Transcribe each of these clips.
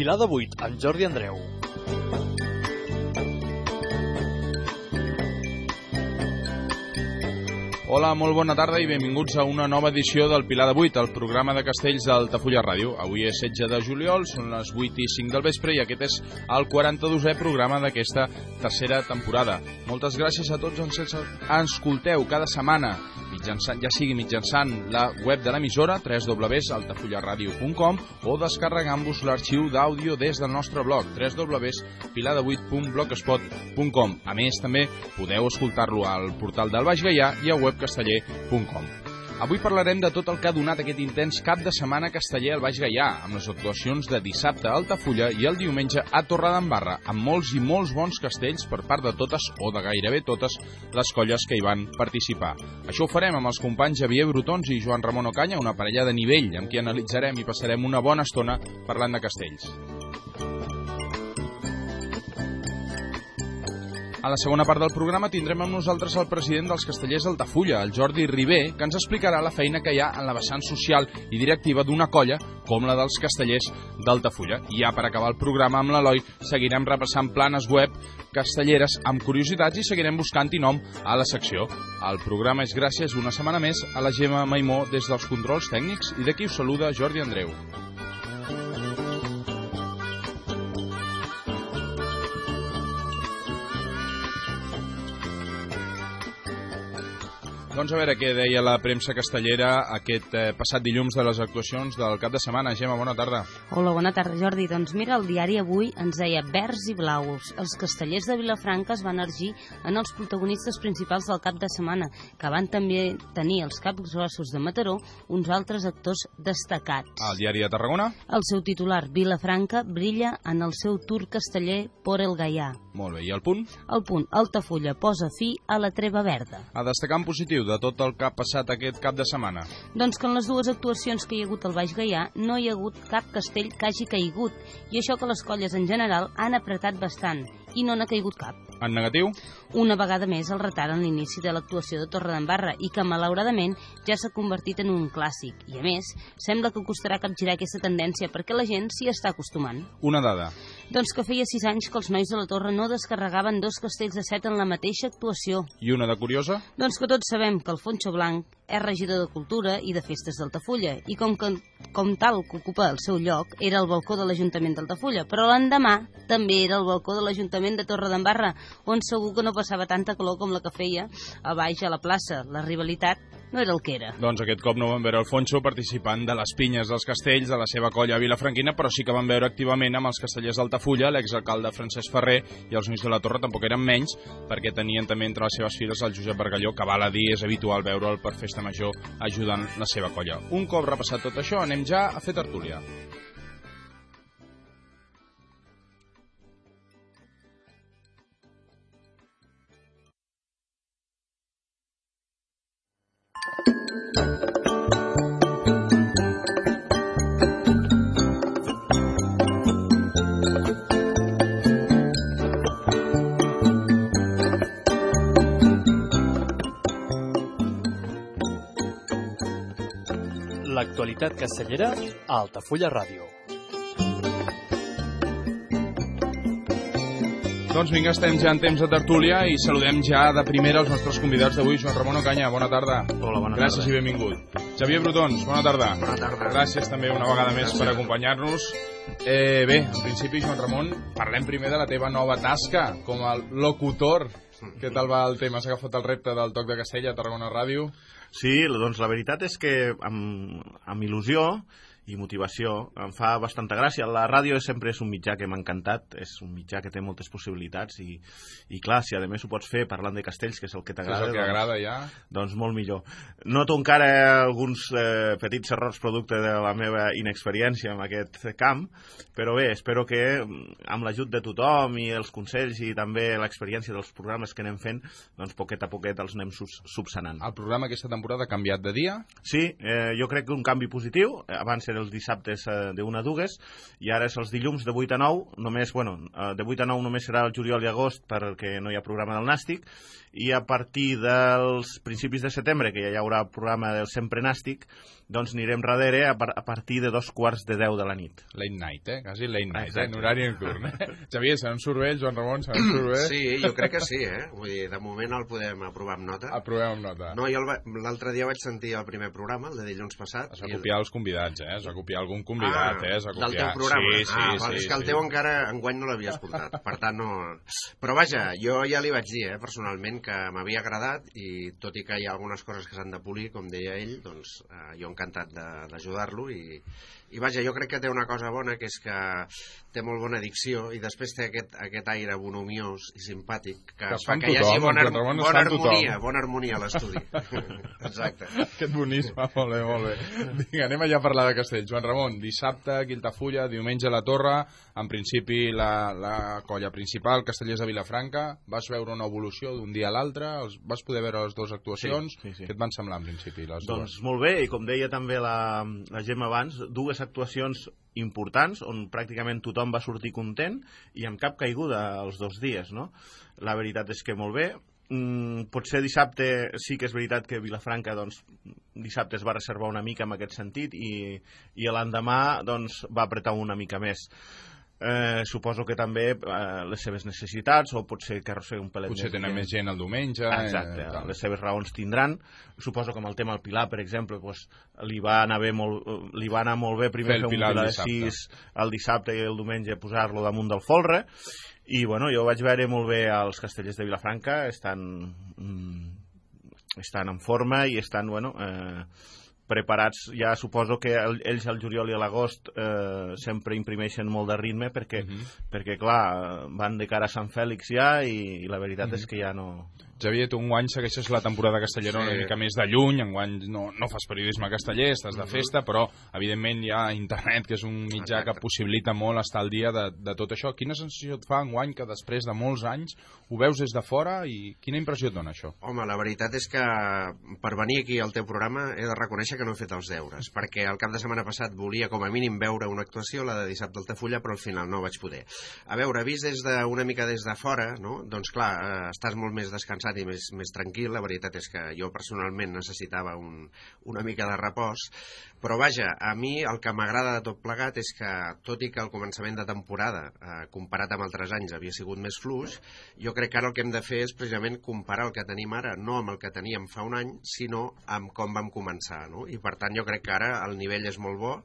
Pilar de 8, amb Jordi Andreu. Hola, molt bona tarda i benvinguts a una nova edició del Pilar de 8, el programa de castells d'Altafulla Ràdio. Avui és 16 de juliol, són les 8 i 5 del vespre i aquest és el 42è programa d'aquesta tercera temporada. Moltes gràcies a tots els que ens escolteu cada setmana, mitjançant, ja sigui mitjançant la web de l'emissora, www.altafullaradio.com o descarregant-vos l'arxiu d'àudio des del nostre blog, www.pilar8.blogspot.com. A més, també podeu escoltar-lo al portal del Baix Gaià i a web casteller.com. Avui parlarem de tot el que ha donat aquest intens cap de setmana casteller al Baix Gaià, amb les actuacions de dissabte a Altafulla i el diumenge a Torredembarra, amb molts i molts bons castells per part de totes, o de gairebé totes, les colles que hi van participar. Això ho farem amb els companys Javier Brutons i Joan Ramon Ocanya, una parella de nivell amb qui analitzarem i passarem una bona estona parlant de castells. A la segona part del programa tindrem amb nosaltres el president dels castellers d'Altafulla, el Jordi Ribé, que ens explicarà la feina que hi ha en la vessant social i directiva d'una colla com la dels castellers d'Altafulla. I ja per acabar el programa amb l'Eloi seguirem repassant planes web castelleres amb curiositats i seguirem buscant-hi nom a la secció. El programa és gràcies una setmana més a la Gemma Maimó des dels controls tècnics i d'aquí us saluda Jordi Andreu. Doncs a veure què deia la premsa castellera aquest eh, passat dilluns de les actuacions del cap de setmana. Gemma, bona tarda. Hola, bona tarda, Jordi. Doncs mira, el diari avui ens deia verds i blaus. Els castellers de Vilafranca es van ergir en els protagonistes principals del cap de setmana, que van també tenir els caps grossos de Mataró uns altres actors destacats. Al diari de Tarragona? El seu titular, Vilafranca, brilla en el seu tour casteller por el Gaià. Molt bé, i el punt? El punt, Altafulla posa fi a la treva verda. A destacar en positiu de tot el que ha passat aquest cap de setmana? Doncs que en les dues actuacions que hi ha hagut al Baix Gaià no hi ha hagut cap castell que hagi caigut i això que les colles en general han apretat bastant i no n'ha caigut cap. En negatiu? Una vegada més el retard en l'inici de l'actuació de Torredembarra i que malauradament ja s'ha convertit en un clàssic i a més sembla que costarà capgirar aquesta tendència perquè la gent s'hi està acostumant. Una dada. Doncs que feia sis anys que els nois de la Torre no descarregaven dos castells de set en la mateixa actuació. I una de curiosa? Doncs que tots sabem que el Foncho Blanc és regidor de Cultura i de Festes d'Altafulla i com, que, com tal que ocupa el seu lloc era el balcó de l'Ajuntament d'Altafulla, però l'endemà també era el balcó de l'Ajuntament de Torredembarra, on segur que no passava tanta calor com la que feia a baix a la plaça. La rivalitat no era el que era. Doncs aquest cop no van veure Alfonso participant de les pinyes dels castells de la seva colla vilafranquina, però sí que van veure activament amb els castellers d'Altafulla, l'exalcalde Francesc Ferrer i els nois de la Torre tampoc eren menys, perquè tenien també entre les seves files el Josep Bargalló, que val a dir és habitual veure'l per festa major ajudant la seva colla. Un cop repassat tot això, anem ja a fer tertúlia. L'actualitat castellera a Altafulla Ràdio. Doncs vinga, estem ja en temps de tertúlia i saludem ja de primera els nostres convidats d'avui. Joan Ramon Ocanya, bona tarda. Hola, bona Gràcies tarda. i benvingut. Xavier Brutons, bona tarda. Bona tarda. Gràcies també una vegada més per acompanyar-nos. Eh, bé, en principi, Joan Ramon, parlem primer de la teva nova tasca com a locutor. Què tal va el tema? Has agafat el repte del Toc de Castella a Tarragona Ràdio? Sí, doncs la veritat és que amb, amb il·lusió i motivació em fa bastanta gràcia. La ràdio sempre és un mitjà que m'ha encantat, és un mitjà que té moltes possibilitats i, i clar, si a més ho pots fer parlant de castells, que és el que t'agrada, doncs, agrada ja. doncs molt millor. Noto encara alguns eh, petits errors producte de la meva inexperiència en aquest camp, però bé, espero que mm, amb l'ajut de tothom i els consells i també l'experiència dels programes que anem fent, doncs poquet a poquet els anem subsanant. El programa aquesta temporada ha canviat de dia. Sí, eh, jo crec que un canvi positiu. Abans era els dissabtes eh, de 1 a 2, i ara és els dilluns de 8 a 9, només, bueno, eh, de 8 a 9 només serà el juliol i agost perquè no hi ha programa del Nàstic, i a partir dels principis de setembre, que ja hi haurà el programa del Sempre Nàstic, doncs anirem darrere a, par a partir de dos quarts de 10 de la nit. Late night, eh? Quasi late night, Exacte. eh? En horari nocturn, eh? Xavier, se n'en surt bé, Joan Ramon, se n'en surt bé? Sí, jo crec que sí, eh? Vull dir, de moment el podem aprovar amb nota. Aprovem amb nota. No, jo l'altre dia vaig sentir el primer programa, el de dilluns passat. Es va i el- copiar els convidats, eh? Es va copiar algun convidat, eh? Es va del copiar... teu programa. Sí, sí, ah, sí. val, és que el sí. teu encara enguany no l'havia escoltat, per tant no... Però vaja, jo ja li vaig dir, eh, personalment, que m'havia agradat i tot i que hi ha algunes coses que s'han de polir, com deia ell, doncs eh, jo encantat de- d'ajudar-lo i, i vaja, jo crec que té una cosa bona, que és que té molt bona dicció i després té aquest, aquest aire bonomiós i simpàtic que, Que fa que hi tothom, hagi bona, bona tothom. harmonia, bona harmonia a l'estudi. Exacte. Aquest bonisme, molt bé, molt bé. Vinga, anem allà a parlar de Castell. Joan Ramon, dissabte, Quiltafulla, diumenge a la Torre, en principi la, la colla principal, Castellers de Vilafranca, vas veure una evolució d'un dia a l'altre, els- vas poder veure les dues actuacions, Sí, sí, sí. què et van semblar en principi, les Doncs dues? molt bé, i com deia també la, la Gemma abans, dues actuacions importants on pràcticament tothom va sortir content i amb cap caiguda els dos dies, no? La veritat és que molt bé. Mm, potser dissabte sí que és veritat que Vilafranca doncs, dissabte es va reservar una mica en aquest sentit i, i l'endemà doncs, va apretar una mica més. Eh, suposo que també eh, les seves necessitats o potser que arrossega un pelet Potser més tenen més gent el diumenge... Exacte, eh, les seves raons tindran. Suposo que amb el tema del Pilar, per exemple, doncs, li, va anar bé molt, li va anar molt bé primer Fer fer un Pilar Pilar de dissabte. 6 el dissabte i el diumenge posar-lo damunt del folre. I bueno, jo vaig veure molt bé els castellers de Vilafranca, estan, mm, estan en forma i estan, bueno, eh, preparats, ja suposo que el, ells al juliol i a l'agost eh, sempre imprimeixen molt de ritme perquè, Mhm. perquè clar, van de cara a Sant Fèlix ja i, i la veritat Mhm. és que ja no... Xavier, tu enguany segueixes la temporada castellera Sí. una mica més de lluny, enguany no, no fas periodisme casteller, estàs de festa, però evidentment hi ha internet, que és un mitjà que Exacte. possibilita molt estar al dia de, de tot això. Quina sensació et fa enguany que després de molts anys ho veus des de fora i quina impressió et dona això? Home, la veritat és que per venir aquí al teu programa he de reconèixer que no he fet els deures, perquè el cap de setmana passat volia com a mínim veure una actuació, la de dissabte al Tafulla, però al final no vaig poder. A veure, vist des de, una mica des de fora, no? doncs clar, eh, estàs molt més descansat i més, més tranquil, la veritat és que jo personalment necessitava un, una mica de repòs, però vaja, a mi el que m'agrada de tot plegat és que, tot i que el començament de temporada, eh, comparat amb altres anys, havia sigut més fluix, jo crec que ara el que hem de fer és precisament comparar el que tenim ara, no amb el que teníem fa un any, sinó amb com vam començar, no? I per tant jo crec que ara el nivell és molt bo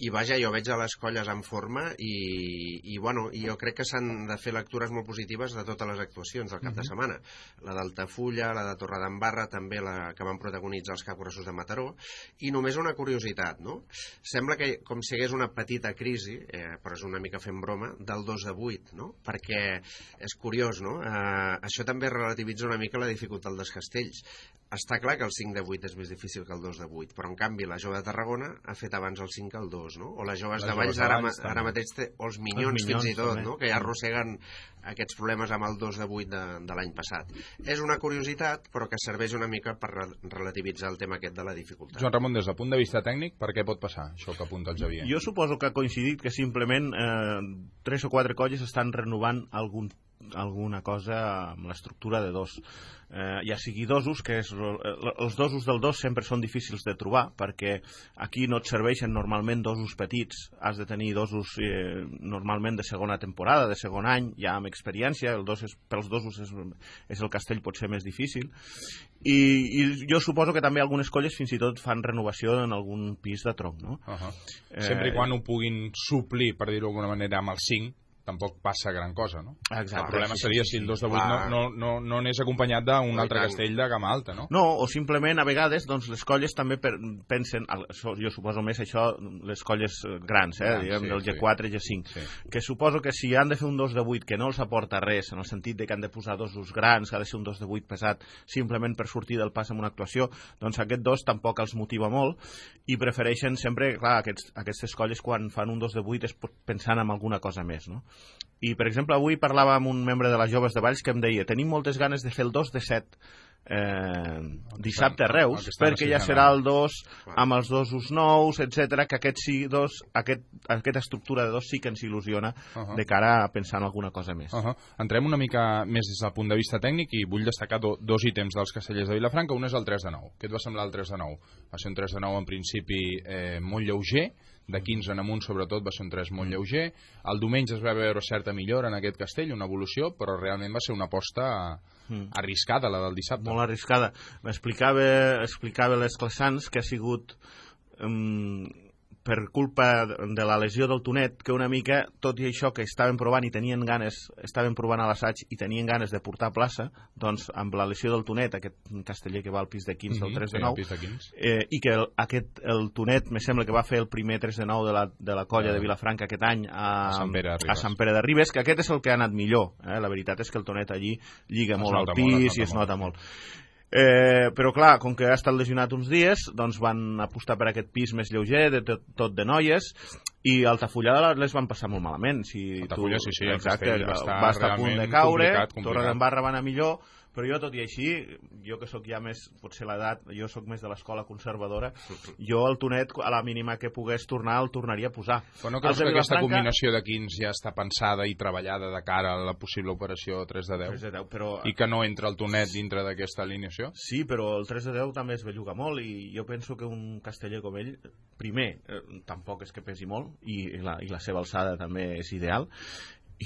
i vaja, jo veig a les colles en forma i, i bueno, jo crec que s'han de fer lectures molt positives de totes les actuacions del cap de setmana. La d'Altafulla, la de Torredembarra, també la que van protagonitzar els capgrossos de Mataró, i només una curiositat, no? Sembla que com si hi hagués una petita crisi, eh, però és una mica fent broma, del 2 de 8, no? Perquè és curiós, no? Eh, això també relativitza una mica la dificultat dels castells. Està clar que el 5 de 8 és més difícil que el 2 de 8, però en canvi la jove de Tarragona ha fet abans el 5 que el 2, no? O les joves Les de Valls ara, ara també. mateix té, o els minyons, Els fins i Minyons, tot, també. no? Que ja arrosseguen aquests problemes amb el 2 de 8 de, de l'any passat. És una curiositat, però que serveix una mica per re- relativitzar el tema aquest de la dificultat. Joan Ramon, des del punt de vista tècnic, per què pot passar això que apunta el Xavier? Jo suposo que ha coincidit que simplement eh, tres o quatre colles estan renovant algun, alguna cosa amb l'estructura de dos. Eh, ja sigui dosos, que és, eh, els dosos del dos sempre són difícils de trobar, perquè aquí no et serveixen normalment dosos petits, has de tenir dosos eh, normalment de segona temporada, de segon any, ja amb experiència, el dos és, pels dosos és, és el castell potser més difícil, i, i jo suposo que també algunes colles fins i tot fan renovació en algun pis de tronc, no? Uh -huh. Eh, Sempre i quan ho puguin suplir, per dir-ho d'alguna manera, amb el 5, tampoc passa gran cosa, no? Exacte. el problema sí, seria sí, si el sí. 2 de 8 Clar. no, no, no, no anés acompanyat d'un altre tant. castell de gamma alta, no? No, o simplement a vegades doncs, les colles també per, pensen, jo suposo més això, les colles eh, grans, eh, Grans, diguem, sí, del sí. G4 i G5, Sí. que suposo que si han de fer un 2 de 8 que no els aporta res, en el sentit de que han de posar dosos grans, que ha de ser un 2 de 8 pesat, simplement per sortir del pas amb una actuació, doncs aquest 2 tampoc els motiva molt i prefereixen sempre, clar, aquests, aquestes colles quan fan un 2 de 8 és pensant en alguna cosa més, no? I, per exemple, avui parlava amb un membre de les Joves de Valls que em deia tenim moltes ganes de fer el 2 de 7 eh, dissabte a Reus, perquè ja serà el 2 amb els dosos nous, etc que aquest sí, dos, aquest, aquesta estructura de dos sí que ens il·lusiona Ahà. de cara a pensar en alguna cosa més. Uh -huh. Entrem una mica més des del punt de vista tècnic i vull destacar do, dos ítems dels castellers de Vilafranca. Un és el 3 de 9. Què et va semblar el 3 de 9? Va ser un 3 de 9 en principi eh, molt lleuger, de 15 en amunt sobretot va ser un 3 molt lleuger. El diumenge es va veure certa millora en aquest castell, una evolució, però realment va ser una aposta Mm. arriscada, la del dissabte. molt arriscada. M'explicava explicava les classans que ha sigut um, per culpa de la lesió del Tonet, que una mica, tot i això que estaven provant i tenien ganes, estaven provant a l'assaig i tenien ganes de portar a plaça, doncs amb la lesió del Tonet, aquest casteller que va al pis de 15 del 3 de Sí, 9, el pis de 15. eh, i que el, aquest, el Tonet, me sembla que va fer el primer 3 de 9 de la, de la colla Ah. de Vilafranca aquest any a, A Sant Pere de Ribes. a Sant Pere de Ribes, que aquest és el que ha anat millor. Eh? La veritat és que el Tonet allí lliga Es molt al pis molt, i es nota nota molt. molt. Eh, però clar, com que ha estat lesionat uns dies, doncs van apostar per aquest pis més lleuger, de tot, tot de noies, i Altafulla les van passar molt malament. Si Altafulla, sí, sí, el exacte, va estar va estar a punt de caure, complicat, complicat. Torredembarra va anar millor, però jo tot i així, jo que sóc ja més, potser l'edat, jo sóc més de l'escola conservadora, jo el Tonet, a la mínima que pogués tornar, el tornaria a posar. Però no creus que aquesta Vilafranca- combinació de 15 ja està pensada i treballada de cara a la possible operació 3 de 10? 3 de 10, però... I que no entra el tonet dintre d'aquesta alineació? Sí, però el 3 de 10 també es belluga molt i jo penso que un casteller com ell, primer, eh, tampoc és que pesi molt i la, i la seva alçada també és ideal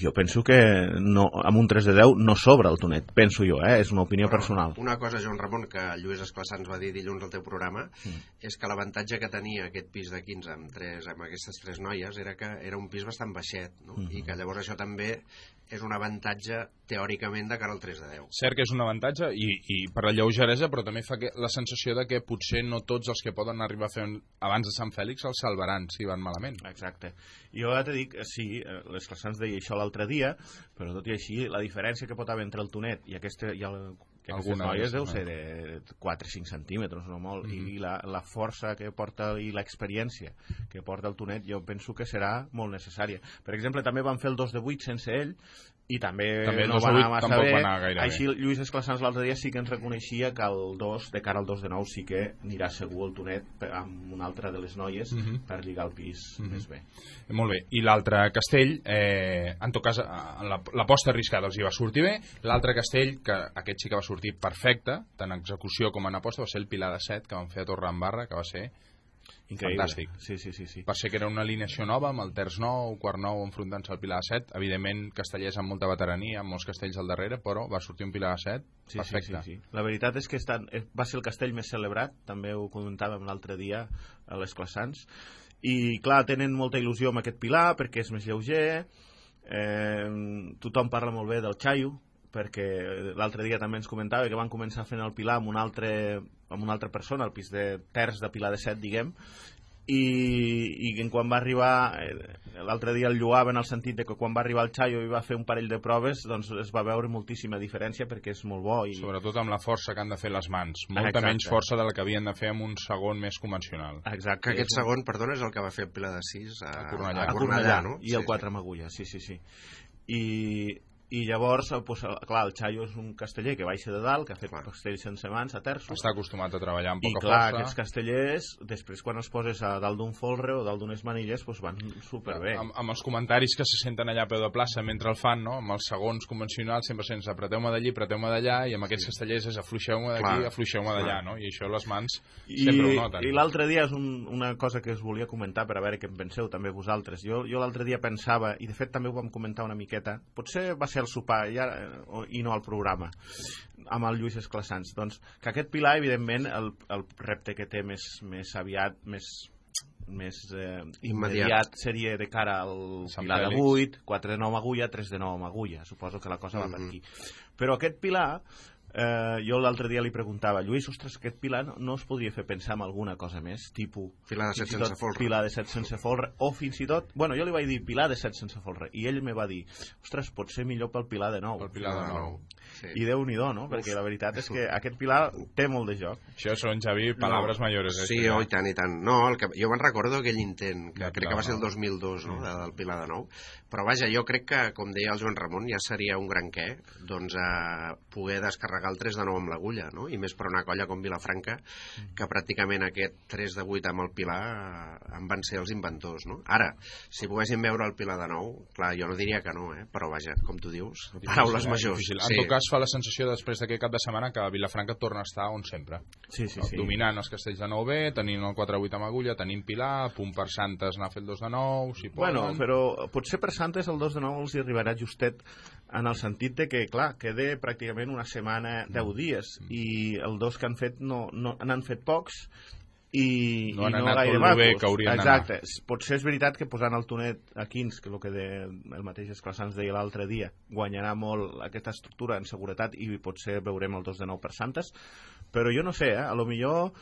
jo penso que no, amb un 3 de 10 no sobra el tonet, penso jo, eh? és una opinió personal. Una cosa, Joan Ramon, que Lluís Esclassà ens va dir dilluns al teu programa, Mm. és que l'avantatge que tenia aquest pis de 15 amb, tres, amb aquestes tres noies era que era un pis bastant baixet, no? Mhm. i que llavors això també és un avantatge teòricament de cara al 3 de 10. Cert que és un avantatge i, i per la lleugeresa, però també fa que, la sensació de que potser no tots els que poden arribar a fer un, abans de Sant Fèlix els salvaran si van malament. Exacte. Jo ja t'he dit que sí, eh, les classans deia això l'altre dia, però tot i així, la diferència que pot haver entre el tonet i, aquesta, i el, que aquestes Alguna noies deu ser de 4-5 centímetres, no molt, Mhm. i la, la força que porta i l'experiència que porta el tonet jo penso que serà molt necessària. Per exemple, també van fer el 2 de 8 sense ell, i també, També no 2 va anar 8 massa tampoc bé. va anar gaire. Així Lluís Esclassans l'altre dia sí que ens reconeixia que el 2, de cara al 2 de 9, sí que anirà segur el tonet amb una altra de les noies Mhm. per lligar el pis Mhm. més bé. Molt bé. I l'altre castell, eh, en tot cas, eh, la- l'aposta arriscada els hi va sortir bé. L'altre castell, que aquest sí que va sortir perfecte, tant en execució com en aposta, va ser el Pilar de Set, que van fer a Torre Embarra, que va ser Increïble. Fantàstic. Sí, sí, sí. sí. va ser que era una alineació nova amb el terç nou, quart nou enfrontant-se al Pilar de Set evidentment castellers amb molta veterania amb molts castells al darrere, però va sortir un Pilar de Set Sí, perfecte Sí, sí, sí. La veritat és que estan, eh, va ser el castell més celebrat, també ho comentàvem l'altre dia a les Classans, i clar, tenen molta il·lusió amb aquest pilar perquè és més lleuger, eh, tothom parla molt bé del Chayo, perquè l'altre dia també ens comentava que van començar fent el pilar amb, un altre, amb una altra persona, el pis de terç de Pilar de Set, diguem, i, i quan va arribar eh, l'altre dia el lloaven en el sentit de que quan va arribar el Chayo i va fer un parell de proves doncs es va veure moltíssima diferència perquè és molt bo i, sobretot amb la força que han de fer les mans molta Exacte. menys força de la que havien de fer amb un segon més convencional Exacte. Que aquest segon, perdona, és el que va fer Pilar de 6 a, A Cornellà. a a Cornellà, Cornellà, no? I el 4 amb agulla, sí, sí, sí. I, i llavors, pues, clar, el Chayo és un casteller que baixa de dalt, que ha fet Clar. castells sense mans, a terços, està acostumat a treballar amb i poca clar, força aquests castellers, després quan els poses a dalt d'un folre o dalt d'unes manilles, pues van superbé. amb, amb els comentaris que se senten allà a peu de plaça mentre el fan, no? amb els segons convencionals sempre sents apreteu-me d'allí, apreteu-me d'allà i amb aquests castellers és afluixeu-me d'aquí, afluixeu-me d'allà no? i això les mans I, sempre ho noten i l'altre dia és un, una cosa que us volia comentar per a veure què en penseu també vosaltres. Jo, jo l'altre dia pensava, i de fet també ho vam comentar una miqueta, potser va ser al sopar i, ara, o- i no al programa, amb el Lluís Esclassans. Doncs que aquest pilar, evidentment, el, el repte que té més, més aviat, més més eh, Immediat. immediat seria de cara al Sant pilar de Fèlix. 8, 4 de 9 amb agulla, 3 de 9 amb agulla. Suposo que la cosa va per Mhm. aquí. Però aquest pilar, eh, jo l'altre dia li preguntava, Lluís, ostres, aquest pilar no, no es podria fer pensar en alguna cosa més, tipus... Pilar de set i tot sense folre. Pilar de set sense folre, o fins i tot... Bueno, jo li vaig dir pilar de set sense folre, i ell me va dir, ostres, pot ser millor pel pilar de nou. el Pilar de Nou Sí. I déu nhi no? Perquè la veritat és que aquest pilar té molt de joc. això són, Xavi, palabres No. mayores eh, Sí, oh, ja. i tant, i tant. No, el que, jo me'n recordo aquell intent, que De crec que va ser el de Nou. 2002, no?, de, del Pilar de Nou. Però vaja, jo crec que, com deia el Joan Ramon, ja seria un gran què, doncs, a poder descarregar pegar el 3 de 9 amb l'agulla, no? I més per una colla com Vilafranca, que pràcticament aquest 3 de 8 amb el Pilar eh, en van ser els inventors, no? Ara, si poguéssim veure el Pilar de nou, clar, jo no diria que no, eh? Però vaja, com tu dius, paraules Difícil, eh? majors. Difícil. En tot cas, fa la sensació després d'aquest cap de setmana que Vilafranca torna a estar on sempre. Sí, sí, sí. Dominant els castells de 9 b tenint el 4-8 amb agulla, tenint Pilar, punt per Santes anar a fer el 2 de 9, si poden... Bueno, però potser per Santes el 2 de 9 els hi arribarà justet en el sentit de que, clar, queda pràcticament una setmana, 10 dies, i el dos que han fet no, no n'han fet pocs i No han i no anat gaire lo bé macos. que haurien d'anar. Exacte. Potser és veritat que posant el Tonet a 15, que el que de, el mateix Esclassans deia l'altre dia, guanyarà molt aquesta estructura en seguretat i potser veurem el 2 de 9 per Santes, però jo no sé, eh? a lo millor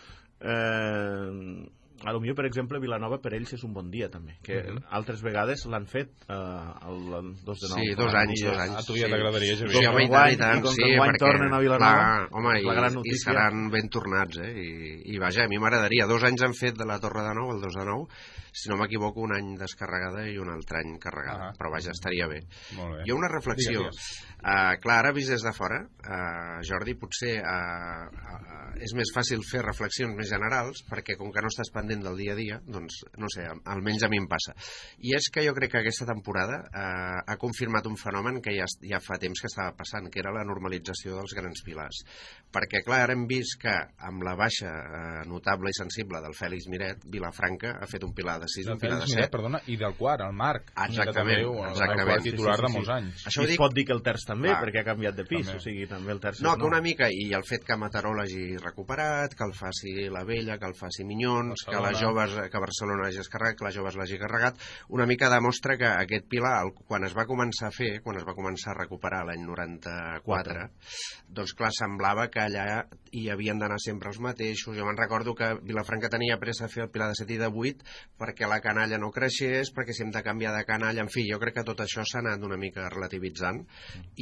eh, a lo millor, per exemple, Vilanova per ells és un bon dia també, que Mhm. altres vegades l'han fet eh, el, el 2 de 9 Sí, dos anys, dos anys. A tu ja t'agradaria, Javier. Sí, Com home, i tant, i tant, i com que sí, perquè, tornen a Vilanova, clar, home, la i, gran i notícia. seran ben tornats, eh? I, i vaja, a mi m'agradaria. Dos anys han fet de la Torre de Nou, el 2 de 9, si no m'equivoco, un any descarregada i un altre any carregada. Ah. Però vaja, estaria bé. Molt bé. Ha una reflexió. Digues, Uh, clar, ara vist des de fora, uh, Jordi, potser uh, uh, és més fàcil fer reflexions més generals perquè com que no estàs pendent del dia a dia, doncs, no sé, almenys a mi em passa. I és que jo crec que aquesta temporada uh, ha confirmat un fenomen que ja, ja fa temps que estava passant, que era la normalització dels grans pilars. Perquè, clar, ara hem vist que amb la baixa uh, notable i sensible del Fèlix Miret, Vilafranca ha fet un pilar de 6, Del un pilar de Fèlix Miret, 7. perdona, i del quart, el Marc. Exactament, que també, el- exactament. El quart titular Sí, sí, de sí, molts sí. anys. Això I dic es pot dir que el terç també, Clar. perquè ha canviat de pis, També. o sigui, també el terç No, que una mica, i el fet que Mataró l'hagi recuperat, que el faci la Vella, que el faci Minyons, Barcelona. que les joves, que Barcelona hagi carregat, que les joves l'hagi carregat, una mica demostra que aquest pilar, el- quan es va començar a fer, quan es va començar a recuperar l'any 94, doncs clar, semblava que allà hi havien d'anar sempre els mateixos. Jo me'n recordo que Vilafranca tenia pressa a fer el pilar de 7 i de 8 perquè la canalla no creixés, perquè si hem de canviar de canalla, en fi, jo crec que tot això s'ha anat una mica relativitzant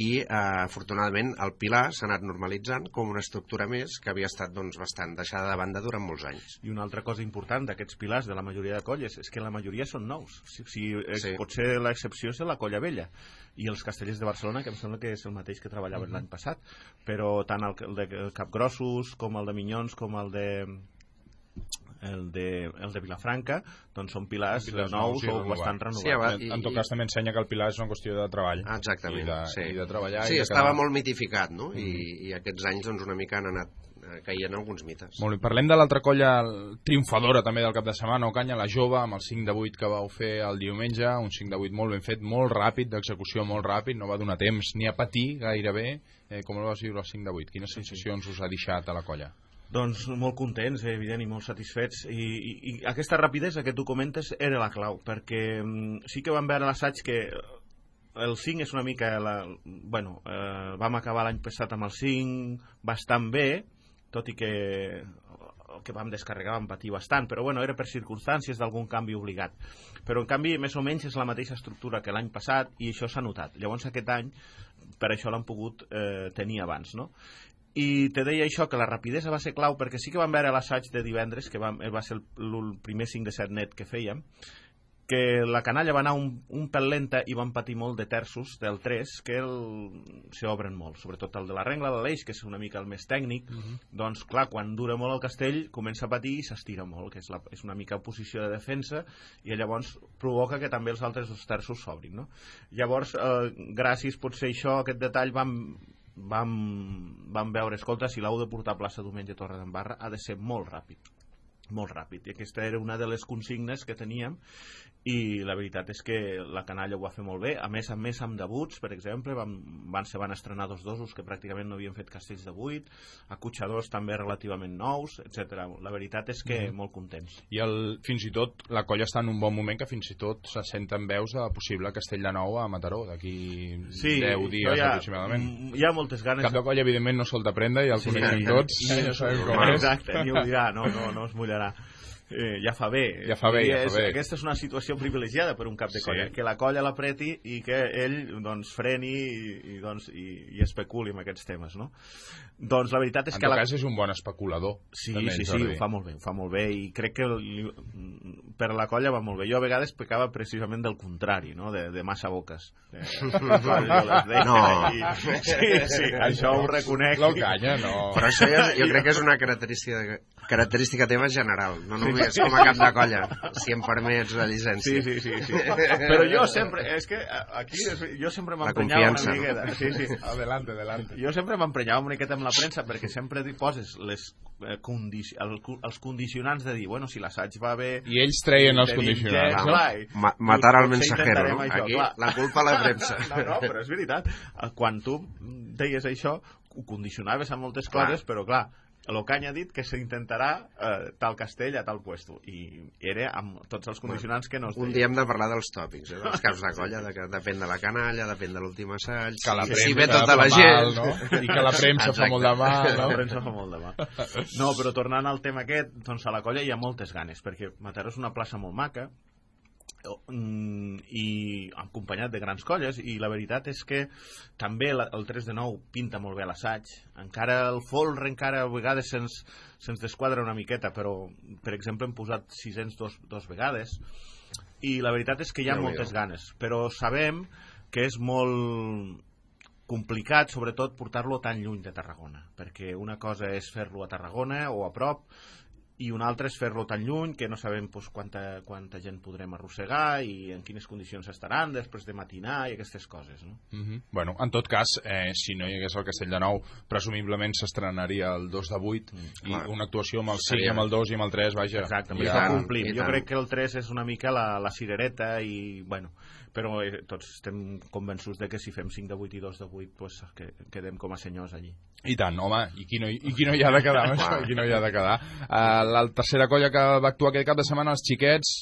i eh, afortunadament el pilar s'ha anat normalitzant com una estructura més que havia estat doncs, bastant deixada de banda durant molts anys. I una altra cosa important d'aquests pilars de la majoria de colles és que la majoria són nous. Si, si, eh, Sí. Potser l'excepció és la colla vella i els castellers de Barcelona, que em sembla que és el mateix que treballaven l'any passat, però tant el, el de Capgrossos com el de Minyons com el de el de, el de Vilafranca doncs són pilars, Pilars nous nous o renovats. bastant Sí, renovats. va- En, i- en tot cas també ensenya que el pilar és una qüestió de treball. Exactament, I de, sí. i de treballar. Sí, i de estava quedar- molt mitificat, no? I, I aquests anys doncs, una mica han anat eh, caient alguns mites. Molt bé. Parlem de l'altra colla triomfadora també del cap de setmana, Ocanya, la jove, amb el 5 de 8 que vau fer el diumenge, un 5 de 8 molt ben fet, molt ràpid, d'execució molt ràpid, no va donar temps ni a patir gairebé. Eh, com el vas viure el 5 de 8? Quines sensacions us ha deixat a la colla? Doncs molt contents, eh, evident, i molt satisfets. I, i, i aquesta rapidesa que tu comentes era la clau, perquè mm, sí que vam veure l'assaig que el 5 és una mica... La, bueno, eh, vam acabar l'any passat amb el 5 bastant bé, tot i que el que vam descarregar vam patir bastant, però bueno, era per circumstàncies d'algun canvi obligat. Però en canvi, més o menys és la mateixa estructura que l'any passat i això s'ha notat. Llavors aquest any, per això l'han pogut eh, tenir abans, no? I te deia això, que la rapidesa va ser clau, perquè sí que vam veure l'assaig de divendres, que va, va ser el, el primer 5 de 7 net que fèiem, que la canalla va anar un, un pèl lenta i van patir molt de terços del 3 que s'obren molt, sobretot el de la rengla de l'eix, que és una mica el més tècnic, uh -huh. doncs clar, quan dura molt el castell comença a patir i s'estira molt, que és, la, és una mica posició de defensa i llavors provoca que també els altres dos terços s'obrin, no? Llavors, eh, gràcies potser això, aquest detall, vam, vam, vam veure, escolta, si l'heu de portar a plaça Diumenge Torre d'Embarra ha de ser molt ràpid molt ràpid, i aquesta era una de les consignes que teníem i la veritat és que la canalla ho va fer molt bé a més a més amb debuts, per exemple van, van, se van estrenar dos dosos que pràcticament no havien fet castells de 8 acotxadors també relativament nous, etc. La veritat és que Mhm. molt contents I el, fins i tot la colla està en un bon moment que fins i tot se senten veus de possible castell de nou a Mataró d'aquí 10 dies hi ha, aproximadament. mm, hi ha moltes ganes Cap de colla, evidentment, no sol de prendre, ja el Sí, coneixem i- tots. i- ja sabem com normal. és. Exacte, ni ho dirà, no, no, no es mullarà. eh, ja fa bé. Ja fa bé, I ja fa és, bé. Aquesta és una situació privilegiada per un cap de Sí. colla, que la colla l'apreti i que ell doncs, freni i, i, doncs, i, i especuli amb aquests temes, no? Doncs la veritat és En que... tot La... cas és un bon especulador. Sí, també, sí, sí, Jordi. ho fa molt bé, ho fa molt bé i crec que li, per la colla va molt bé. Jo a vegades pecava precisament del contrari, no? de, de massa boques. Jo deia No. I, sí, sí, això ho reconec. Lo canya, no. Però això ja, jo crec que és una característica, característica teva general, no només com a cap de colla, si em permets la llicència. Sí, sí, sí, sí. Però jo sempre, és que aquí és- jo sempre La m'emprenyava una no? miqueta. Sí, sí. Adelante, adelante. Jo sempre m'emprenyava una miqueta amb la premsa perquè sempre hi poses les, eh, condici el, els condicionants de dir, bueno, si l'assaig va bé... I ells treien els condicionants, gens, no? clar, i- Ma matar al mensajero, no? això, Aquí clar. la culpa a la premsa. No, no, però és veritat. Eh, Quan tu deies això, ho condicionaves a moltes Clar. coses, però clar, l'Ocany ha dit que s'intentarà eh, tal castell a tal puesto i era amb tots els condicionants que no es Un dia hem de parlar dels tòpics, eh, dels caps de colla, de que depèn de la canalla, depèn de l'últim assaig, Que la premsa si ve tota la gent... mal, no? I que la premsa fa molt de mal, La no? premsa fa molt de mal. No, però tornant al tema aquest, doncs a la colla hi ha moltes ganes, perquè Mataró és una plaça molt maca, i acompanyat de grans colles i la veritat és que també la, el 3 de 9 pinta molt bé l'assaig. Encara el folre encara a vegades se'ns se desquadra una miqueta però per exemple hem posat 600 dos, dos vegades i la veritat és que hi ha moltes ganes però sabem que és molt complicat, sobretot, portar-lo tan lluny de Tarragona, perquè una cosa és fer-lo a Tarragona o a prop, i una altra és fer-lo tan lluny que no sabem doncs, quanta, quanta gent podrem arrossegar i en quines condicions estaran després de matinar i aquestes coses. No? Mhm. Bueno, en tot cas, eh, si no hi hagués el Castell de Nou, presumiblement s'estrenaria el 2 de 8 i clar. una actuació amb el 5, Seria- amb el 2 i amb el 3, vaja. Exacte, I ja, complim. Jo crec que el 3 és una mica la, la cirereta i, bueno, però eh, tots estem convençuts de que si fem 5 de 8 i 2 de 8 pues, que, quedem com a senyors allí. I tant, home, i qui no, i qui no hi ha de quedar això? I qui no hi ha de quedar? Uh, la tercera colla que va actuar aquest cap de setmana, els xiquets,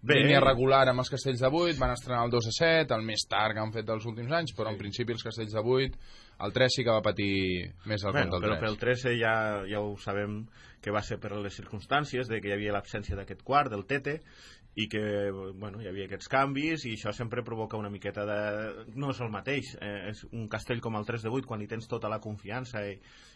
Bé. línia regular amb els castells de 8, van estrenar el 2 a 7, el més tard que han fet els últims anys, però en principi els castells de 8, el 3 sí que va patir més el Bueno, compte però el pel 3. 13 ja, ja ho sabem que va ser per les circumstàncies de que hi havia l'absència d'aquest quart, del Tete, i que bueno, hi havia aquests canvis i això sempre provoca una miqueta de... No és el mateix, eh, és un castell com el 3 de 8 quan hi tens tota la confiança i,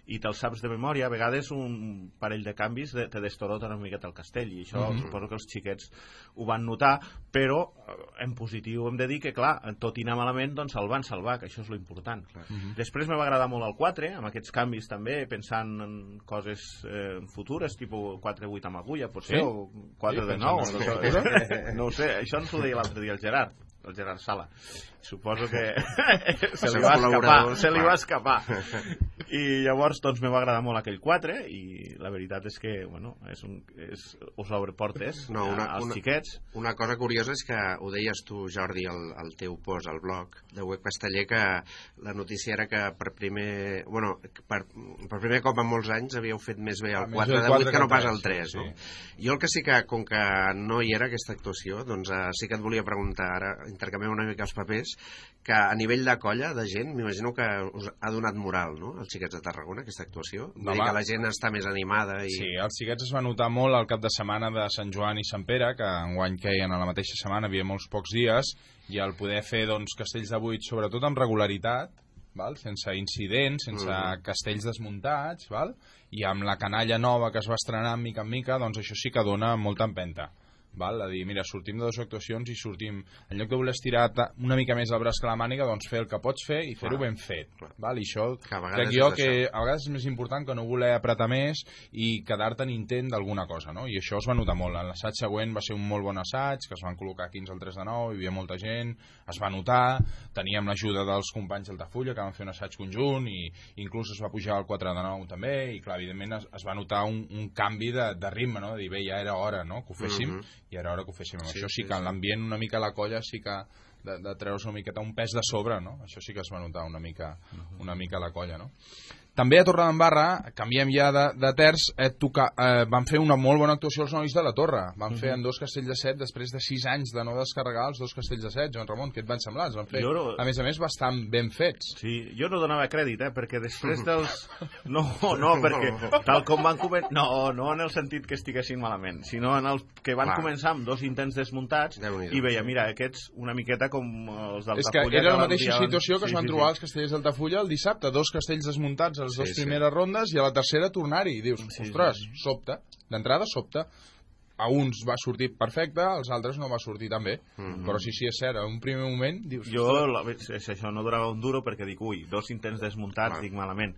i te'l saps de memòria, a vegades un parell de canvis de, te destorota una miqueta el castell i això Mhm. suposo que els xiquets ho van notar, però eh, en positiu hem de dir que clar, tot i anar malament doncs el van salvar, que això és lo important. Mhm. Després me va agradar molt el 4, amb aquests canvis també, pensant en coses eh, futures, tipus 4-8 amb agulla, potser, Sí? o 4 Sí, de pensant 9. en no, ho sé, això ens ho deia l'altre dia el Gerard, el Gerard Sala. Suposo que se li va escapar, se li va escapar. I llavors, doncs, me va agradar molt aquell 4 i la veritat és que, bueno, és un, és, us l'obre portes No, una- als una- xiquets. Una cosa curiosa és que ho deies tu, Jordi, al, al teu post al blog de Web Casteller, que la notícia era que per primer, bueno, per, per primer cop en molts anys havíeu fet més bé el més 4 bé el de 4 8 que no pas 3, el 3, sí, no? sí. Jo el que sí que, com que no hi era aquesta actuació, doncs eh, sí que et volia preguntar, ara intercanviem una mica els papers, que a nivell de colla, de gent, m'imagino que us ha donat moral, no?, als xiquets de Tarragona, aquesta actuació. Vull dir que la gent està més animada i... Sí, els xiquets es va notar molt el cap de setmana de Sant Joan i Sant Pere, que enguany queien a la mateixa setmana, havia molts pocs dies, i el poder fer doncs, castells de vuit, sobretot amb regularitat, val? sense incidents, sense Mhm. castells desmuntats, val? i amb la canalla nova que es va estrenar mica en mica, doncs això sí que dona molta empenta. Val? A dir, mira, sortim de dues actuacions i sortim, en lloc de voler estirar una mica més el braç que la màniga, doncs fer el que pots fer i fer-ho ben fet. clar. Val? I això Que a vegades crec jo que això. a vegades és més important que no voler apretar més i quedar-te en intent d'alguna cosa, no? I això es va notar molt. En l'assaig següent va ser un molt bon assaig, que es van col·locar 15 al 3 de 9, hi havia molta gent, es va notar, teníem l'ajuda dels companys d'Altafulla, que van fer un assaig conjunt, i inclús es va pujar al 4 de 9 també, i clar, evidentment es, es va notar un, un canvi de, de ritme, no? De dir, bé, ja era hora, no?, que ho féssim, Mhm. I era hora que ho féssim. Amb Sí, això sí sí, que en l'ambient una mica la colla sí que de, de treure's una miqueta un pes de sobre, no? Això sí que es va notar una mica, una mica la colla, no? També a Torredembarra, canviem ja de, de terç, eh, toca, eh, van fer una molt bona actuació els nois de la Torre. Van fer en dos castells de set després de sis anys de no descarregar els dos castells de set. Joan Ramon, què et van semblar? Els van fer, Jo no- a més a més, bastant ben fets. Sí, jo no donava crèdit, eh, perquè després dels... No, no, perquè tal com van començar... No, no en el sentit que estiguessin malament, sinó en el que van Clar. començar amb dos intents desmuntats i veia, mira, aquests una miqueta com els És d'Altafulla... que era la mateixa situació que es Sí, van sí, trobar sí. els castellers d'Altafulla el dissabte, dos castells desmuntats les dues Sí, sí. primeres rondes i a la tercera tornar-hi. Dius, Sí, ostres, sí. sobte. D'entrada, sobte. A uns va sortir perfecte, als altres no va sortir tan bé. Mhm. Però sí, sí, és cert, en un primer moment dius... Jo, la, això, no durava un duro perquè dic, ui, dos intents desmuntats, Clar. dic malament.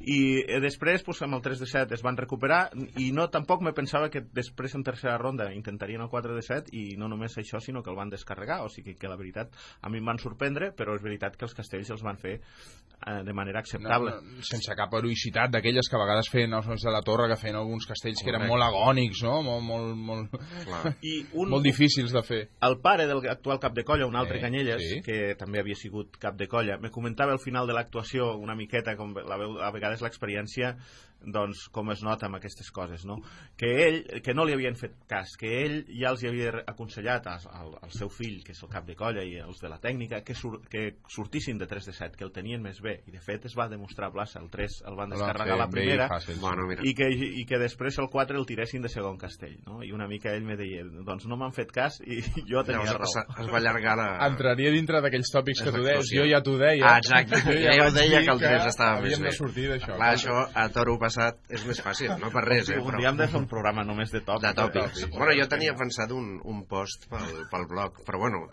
I eh, després, pues, amb el 3 de 7 es van recuperar i no tampoc me pensava que després en tercera ronda intentarien el 4 de 7 i no només això, sinó que el van descarregar. O sigui que la veritat, a mi em van sorprendre, però és veritat que els castells els van fer eh, de manera acceptable. No, no, sense cap heroïcitat d'aquelles que a vegades feien els nois de la Torre, que feien alguns castells que eren Correcte. molt agònics, no? Molt, molt, molt, Clar. I un, molt difícils de fer. El pare del actual cap de colla, un altre Eh, Canyelles, sí. que també havia sigut cap de colla, me comentava al final de l'actuació una miqueta, com la veu, a vegades l'experiència, doncs com es nota amb aquestes coses, no? Que ell, que no li havien fet cas, que ell ja els havia aconsellat al, al, al seu fill, que és el cap de colla, i els de la tècnica, que, sur, que sortissin de 3 de 7, que el tenien més bé, i de fet es va demostrar a plaça, el 3 el van descarregar fer la primera, fàcil, sí. Bueno, mira. i que, i que després el 4 el tiressin de segon castell, no? I una mica ell me deia, doncs no m'han fet cas i jo tenia Llavors raó. es, es va allargar la... Entraria dintre d'aquells tòpics que tu deies. Jo ja t'ho deia. Ah, exacte. Jo Ja ho vaig deia que el 3 estava més havíem bé. de sortir d'això. Clar, això a toro passat és més fàcil, no per res, eh? un Però... dia hem de fer un programa només de tòpics. De tòpics. tòpics. Bueno, jo tenia pensat un, un post pel, pel blog, però bueno,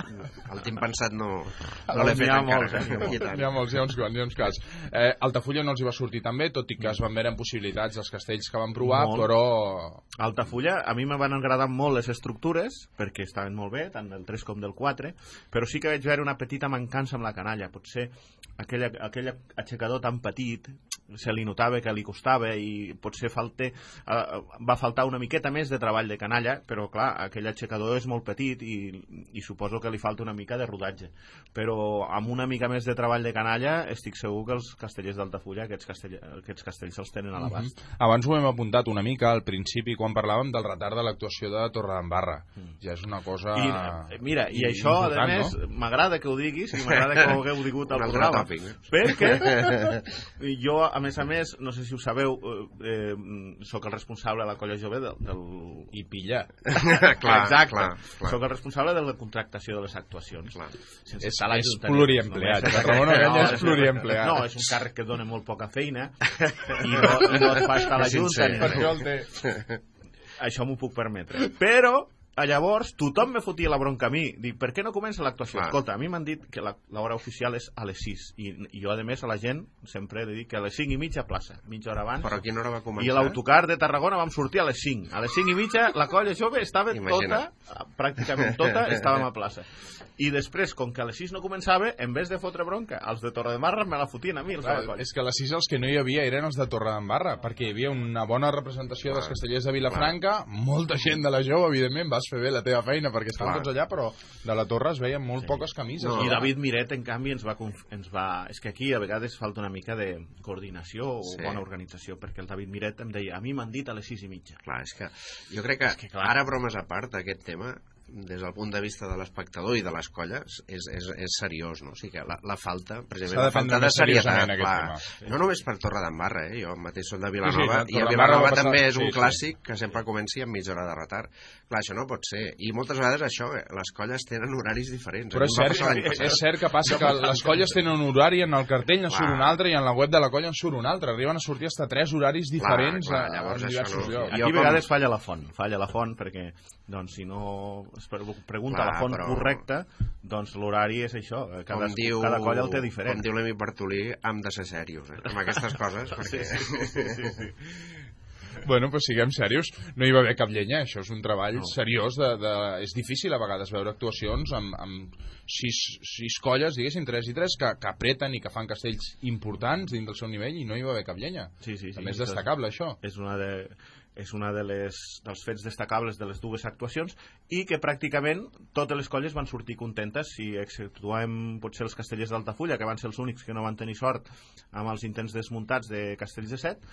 el tinc pensat no, no l'he N'hi fet ha encara. molts, eh? I tant. Hi ha molts, hi ha uns quants, hi ha uns quants. Eh, Altafulla no els hi va sortir tan bé, tot i que es van veure en possibilitats els castells que van provar, Molt. però... Altafulla, a mi me van agradar molt les estructures, perquè estaven molt bé, tant del 3 com del 4, però sí que vaig veure una petita mancança amb la canalla. Potser aquell, aquell aixecador tan petit se li notava que li costava i potser falte, eh, va faltar una miqueta més de treball de canalla, però clar, aquell aixecador és molt petit i, i suposo que li falta una mica de rodatge. Però amb una mica més de treball de canalla estic segur que els castellers d'Altafulla aquests, castell, aquests castells els tenen a l'abast. Abans ho hem apuntat una mica al principi quan parlàvem del retard de l'actuació de Torredembarra. Ja és una cosa... I, eh, mira, i això, a més, no? m'agrada que ho diguis i m'agrada que ho hagueu digut al programa. tòpic? Perquè jo, a més a més, no sé si ho sabeu, eh, eh, sóc el responsable de la colla jove del... del... I pilla. clar, Exacte. clar, clar. Sóc el responsable de la contractació de les actuacions. Clar. Sense És- és pluriempleat. El Ramon Orella és és- pluriempleat. No, és un càrrec que dona molt poca feina i no, i no et fa estar a la Junta. sincer. ni Per res. això el té. això m'ho puc permetre. Però, a llavors, tothom me fotia la bronca a mi. Dic, per què no comença l'actuació? Clar. Escolta, a mi m'han dit que la- l'hora oficial és a les 6. I, I jo, a més, a la gent sempre li dic que a les 5 i mitja a plaça, mitja hora abans. Però a quina hora va començar? I l'autocar de Tarragona vam sortir a les 5. A les 5 i mitja la colla jove estava Imagina't. tota, pràcticament tota, estàvem a plaça. I després, com que a les 6 no començava, en vez de fotre bronca, els de Torredembarra me la fotien a mi, els de la Clar, colla. és que a les 6 els que no hi havia eren els de Torredembarra, perquè hi havia una bona representació dels castellers de Vilafranca, molta gent de la jove, evidentment, vas fer bé la teva feina perquè estaven Clar. tots allà, però de la Torre es veien molt poques camises. No. I David Miret, en canvi, ens va, ens va... És que aquí a vegades falta una mica de coordinació o Sí. bona organització, perquè el David Miret em deia, a mi m'han dit a les 6 i mitja. Clar, és que jo crec que, que, clar. ara bromes a part, aquest tema, des del punt de vista de l'espectador i de les colles, és, és, és seriós, no? O sigui que la, la falta, precisament, de la falta de serietat, clar. tema. No només per Torre d'Embarra, eh? Jo mateix soc de Sí, Vilanova, sí, i a Vilanova passar- també és un sí, sí. clàssic que sempre comenci amb mitja hora de retard. Clar, això no pot ser. I moltes vegades això, eh, les colles tenen horaris diferents. Però A és cert, passat. és cert que passa que les colles tenen un horari, en el cartell en surt Clar. un altre i en la web de la colla en surt un altre. Arriben a sortir hasta tres horaris diferents clar, a- llavors en això diversos no- llocs. Aquí a vegades falla la font, falla la font perquè doncs, si no pregunta Clar, la font però- correcta, doncs l'horari és això, eh, cada, com diu, cada colla el té diferent. Com diu l'Emi Bartolí, hem de ser serios, eh? amb aquestes coses, perquè... Bueno, pues siguem serios. No hi va haver cap llenya, això és un treball no. seriós. De, de... És difícil a vegades veure actuacions amb, amb sis, sis colles, diguéssim, tres i tres, que, que apreten i que fan castells importants dins del seu nivell i no hi va haver cap llenya. Sí, sí, sí. També és destacable, això. És una de... és una de les, dels fets destacables de les dues actuacions i que pràcticament totes les colles van sortir contentes si exceptuem potser els castellers d'Altafulla que van ser els únics que no van tenir sort amb els intents desmuntats de Castells de Set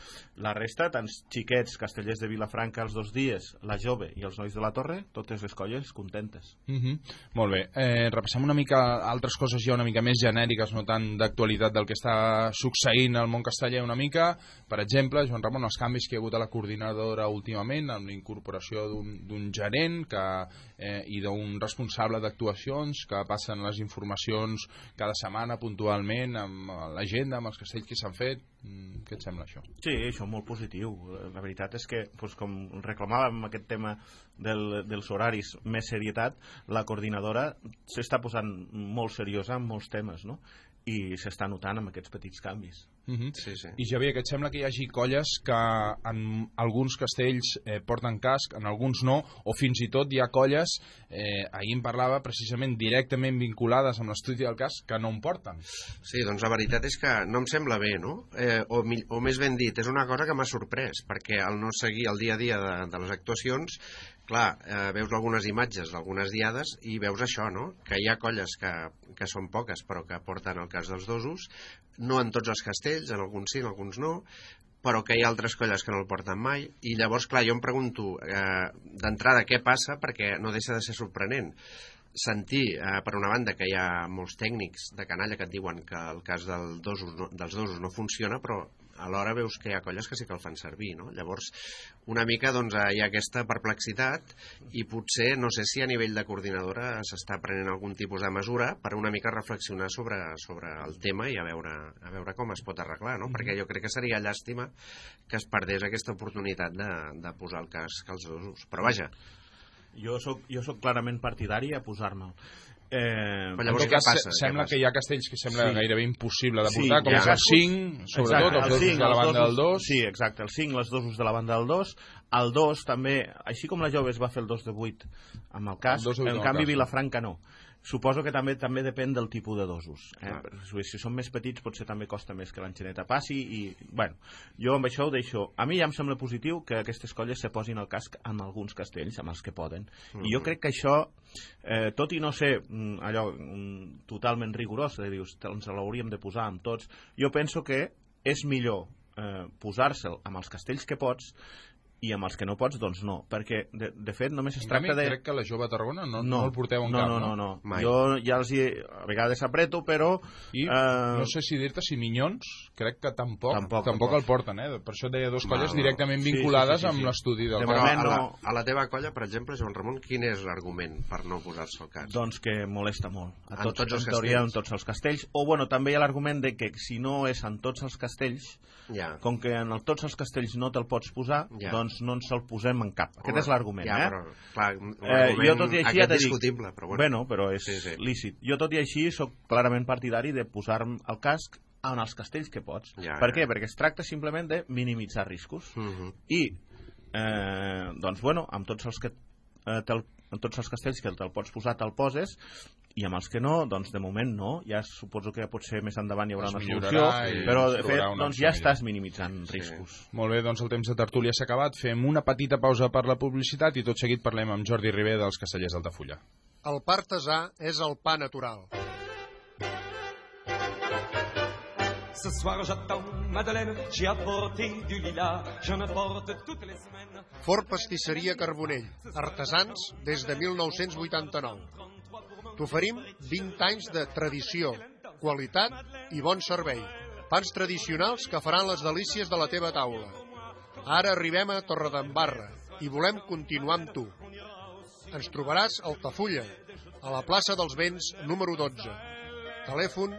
la resta, tant xiquets castellers de Vilafranca els dos dies, la jove i els nois de la torre, totes les colles contentes Mm -hmm. Molt bé, eh, repassem una mica altres coses ja una mica més genèriques, no tant d'actualitat del que està succeint al món casteller una mica. Per exemple, Joan Ramon, els canvis que hi ha hagut a la coordinadora últimament, amb la incorporació d'un gerent que, eh, i d'un responsable d'actuacions que passen les informacions cada setmana puntualment amb l'agenda, amb els castells que s'han fet. Mm, què et sembla això? Sí, això molt positiu. La veritat és que, doncs, com reclamàvem aquest tema del, dels horaris, més serietat, la coordinadora s'està posant molt seriosa en molts temes, no? i s'està notant amb aquests petits canvis. Uh -huh. Sí, sí. I Javier, que et sembla que hi hagi colles que en alguns castells eh, porten casc, en alguns no, o fins i tot hi ha colles, eh, ahir em parlava precisament directament vinculades amb l'estudi del casc, que no en porten. Sí, doncs la veritat és que no em sembla bé, no? Eh, o, o més ben dit, és una cosa que m'ha sorprès, perquè al no seguir el dia a dia de, de les actuacions, clar, eh, veus algunes imatges d'algunes diades i veus això, no? Que hi ha colles que, que són poques però que porten el cas dels dosos, no en tots els castells, en alguns sí, en alguns no, però que hi ha altres colles que no el porten mai. I llavors, clar, jo em pregunto eh, d'entrada què passa perquè no deixa de ser sorprenent sentir, eh, per una banda, que hi ha molts tècnics de canalla que et diuen que el cas del dosos no, dels dosos no funciona, però alhora veus que hi ha colles que sí que el fan servir, no? Llavors, una mica doncs, hi ha aquesta perplexitat i potser, no sé si a nivell de coordinadora s'està prenent algun tipus de mesura per una mica reflexionar sobre, sobre el tema i a veure, a veure com es pot arreglar, no? Perquè jo crec que seria llàstima que es perdés aquesta oportunitat de, de posar el casc als dosos. Però vaja, Jo sóc, jo sóc clarament partidari a posar-me'l. Eh, Però llavors què passa? sembla passa? que hi ha castells que sembla Sí. gairebé impossible de Sí, portar, com hi ha és el cascos. 5, sobretot, els el dosos de la els banda del dosos- 2. Sí, exacte, el 5, les dosos de la banda del 2. El 2 també, així com la jove es va fer el 2 de 8 amb el cas, El en canvi casc, no? Vilafranca no. Suposo que també també depèn del tipus de dosos. Eh? Perquè Si són més petits potser també costa més que l'enxaneta passi i, bueno, jo amb això ho deixo. A mi ja em sembla positiu que aquestes colles se posin el casc en alguns castells, amb els que poden. I jo crec que això, eh, tot i no ser mm, allò mm, totalment rigorós, de dius, ens l'hauríem de posar amb tots, jo penso que és millor eh, posar-se'l amb els castells que pots i amb els que no pots, doncs no. Perquè, de, de fet, només es tracta de... crec que la jove a Tarragona no, no, el porteu en no, cap, no, no, no. Mai. Jo ja els hi, a vegades apreto, però... I eh, no sé si dir-te si Minyons, crec que tampoc, Tampoc, tampoc, tampoc. el porten, eh? Per això et deia dos colles no. directament Sí, sí, vinculades sí, sí, sí. amb l'estudi del De cas. Però moment a la, no- a la teva colla, per exemple, Joan Ramon, quin és l'argument per no posar-se el casc? Doncs que molesta molt. A En tots, tots els en teoria, castells. en tots els castells. O, bueno, també hi ha l'argument de que si no és en tots els castells, Ja. com que en el, tots els castells no te'l pots posar, Ja. doncs no ens el posem en cap. Aquest Home, és l'argument, ja, eh? Però, clar, Eh, jo tot i així ja aquest t'he dit... discutible, però bueno. bueno, però és Sí, sí. lícit. Jo tot i així sóc clarament partidari de posar el casc en els castells que pots. Ja, per ja. què? Perquè es tracta simplement de minimitzar riscos. Mhm. I, eh, doncs, bueno, amb tots els que eh, te'l en tots els castells que te'l pots posar, te'l poses, i amb els que no, doncs de moment no. Ja suposo que potser més endavant hi haurà Es una solució, però de fet doncs, ja millor. estàs minimitzant Sí. riscos. Molt bé, doncs el temps de tertúlia s'ha acabat. Fem una petita pausa per la publicitat i tot seguit parlem amb Jordi Ribé dels Castellers d'Altafulla. El pa artesà és el pa natural. Ce soir j'attends Madeleine, j'ai apporté du lilas, j'en apporte toutes les semaines. Fort Pastisseria Carbonell, artesans des de 1989. T'oferim 20 anys de tradició, qualitat i bon servei. Pans tradicionals que faran les delícies de la teva taula. Ara arribem a Torredembarra i volem continuar amb tu. Ens trobaràs a Altafulla, a la plaça dels Vents número 12. Telèfon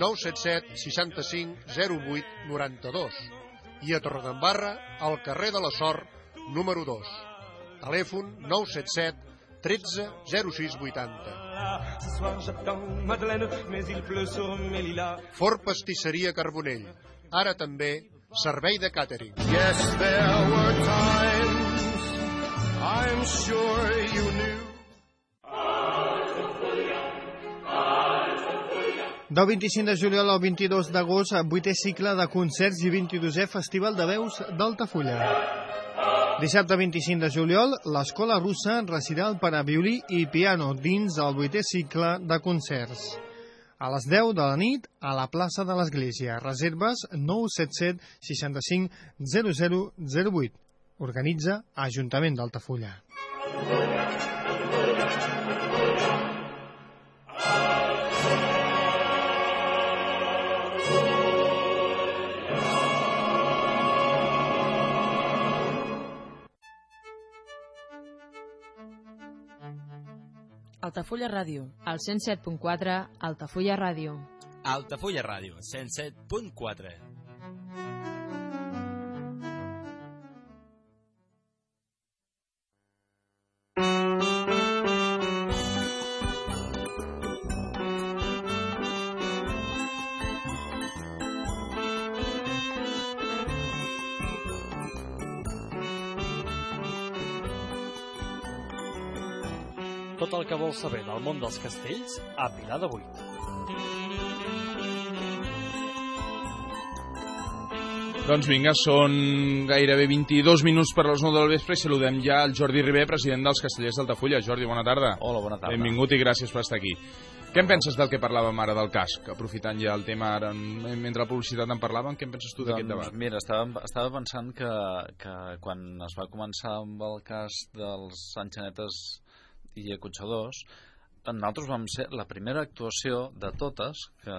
977 65 08 92 i a Torredembarra al carrer de la Sort número 2. Telèfon 977 13 06 80. Ce soir j'attends Madeleine, mais il pleut sur mes lilas. Fort Pastisseria Carbonell. Ara també servei de càtering. Yes, there were times I'm sure you knew. Del 25 de juliol al 22 d'agost, vuitè cicle de concerts i 22è Festival de Veus d'Altafulla. Dissabte 25 de juliol, l'Escola Russa recital per a violí i piano dins el vuitè cicle de concerts. A les 10 de la nit, a la plaça de l'Església. Reserves 977 65 0008. Organitza Ajuntament d'Altafulla. Altafulla Ràdio, al 107.4 Altafulla Ràdio. Altafulla Ràdio, 107.4. Vols saber del món dels castells a Pilar de Buit. Doncs vinga, són gairebé 22 minuts per les 9 del vespre i saludem ja el Jordi Ribé, president dels Castellers d'Altafulla. Jordi, bona tarda. Hola, bona tarda. Benvingut i gràcies per estar aquí. Què en penses del que parlàvem ara del casc? Aprofitant ja el tema ara, mentre la publicitat en parlàvem, què en penses tu d'aquest doncs, debat? Mira, estava, estava pensant que, que quan es va començar amb el cas dels enxanetes i acotxadors, nosaltres vam ser la primera actuació de totes que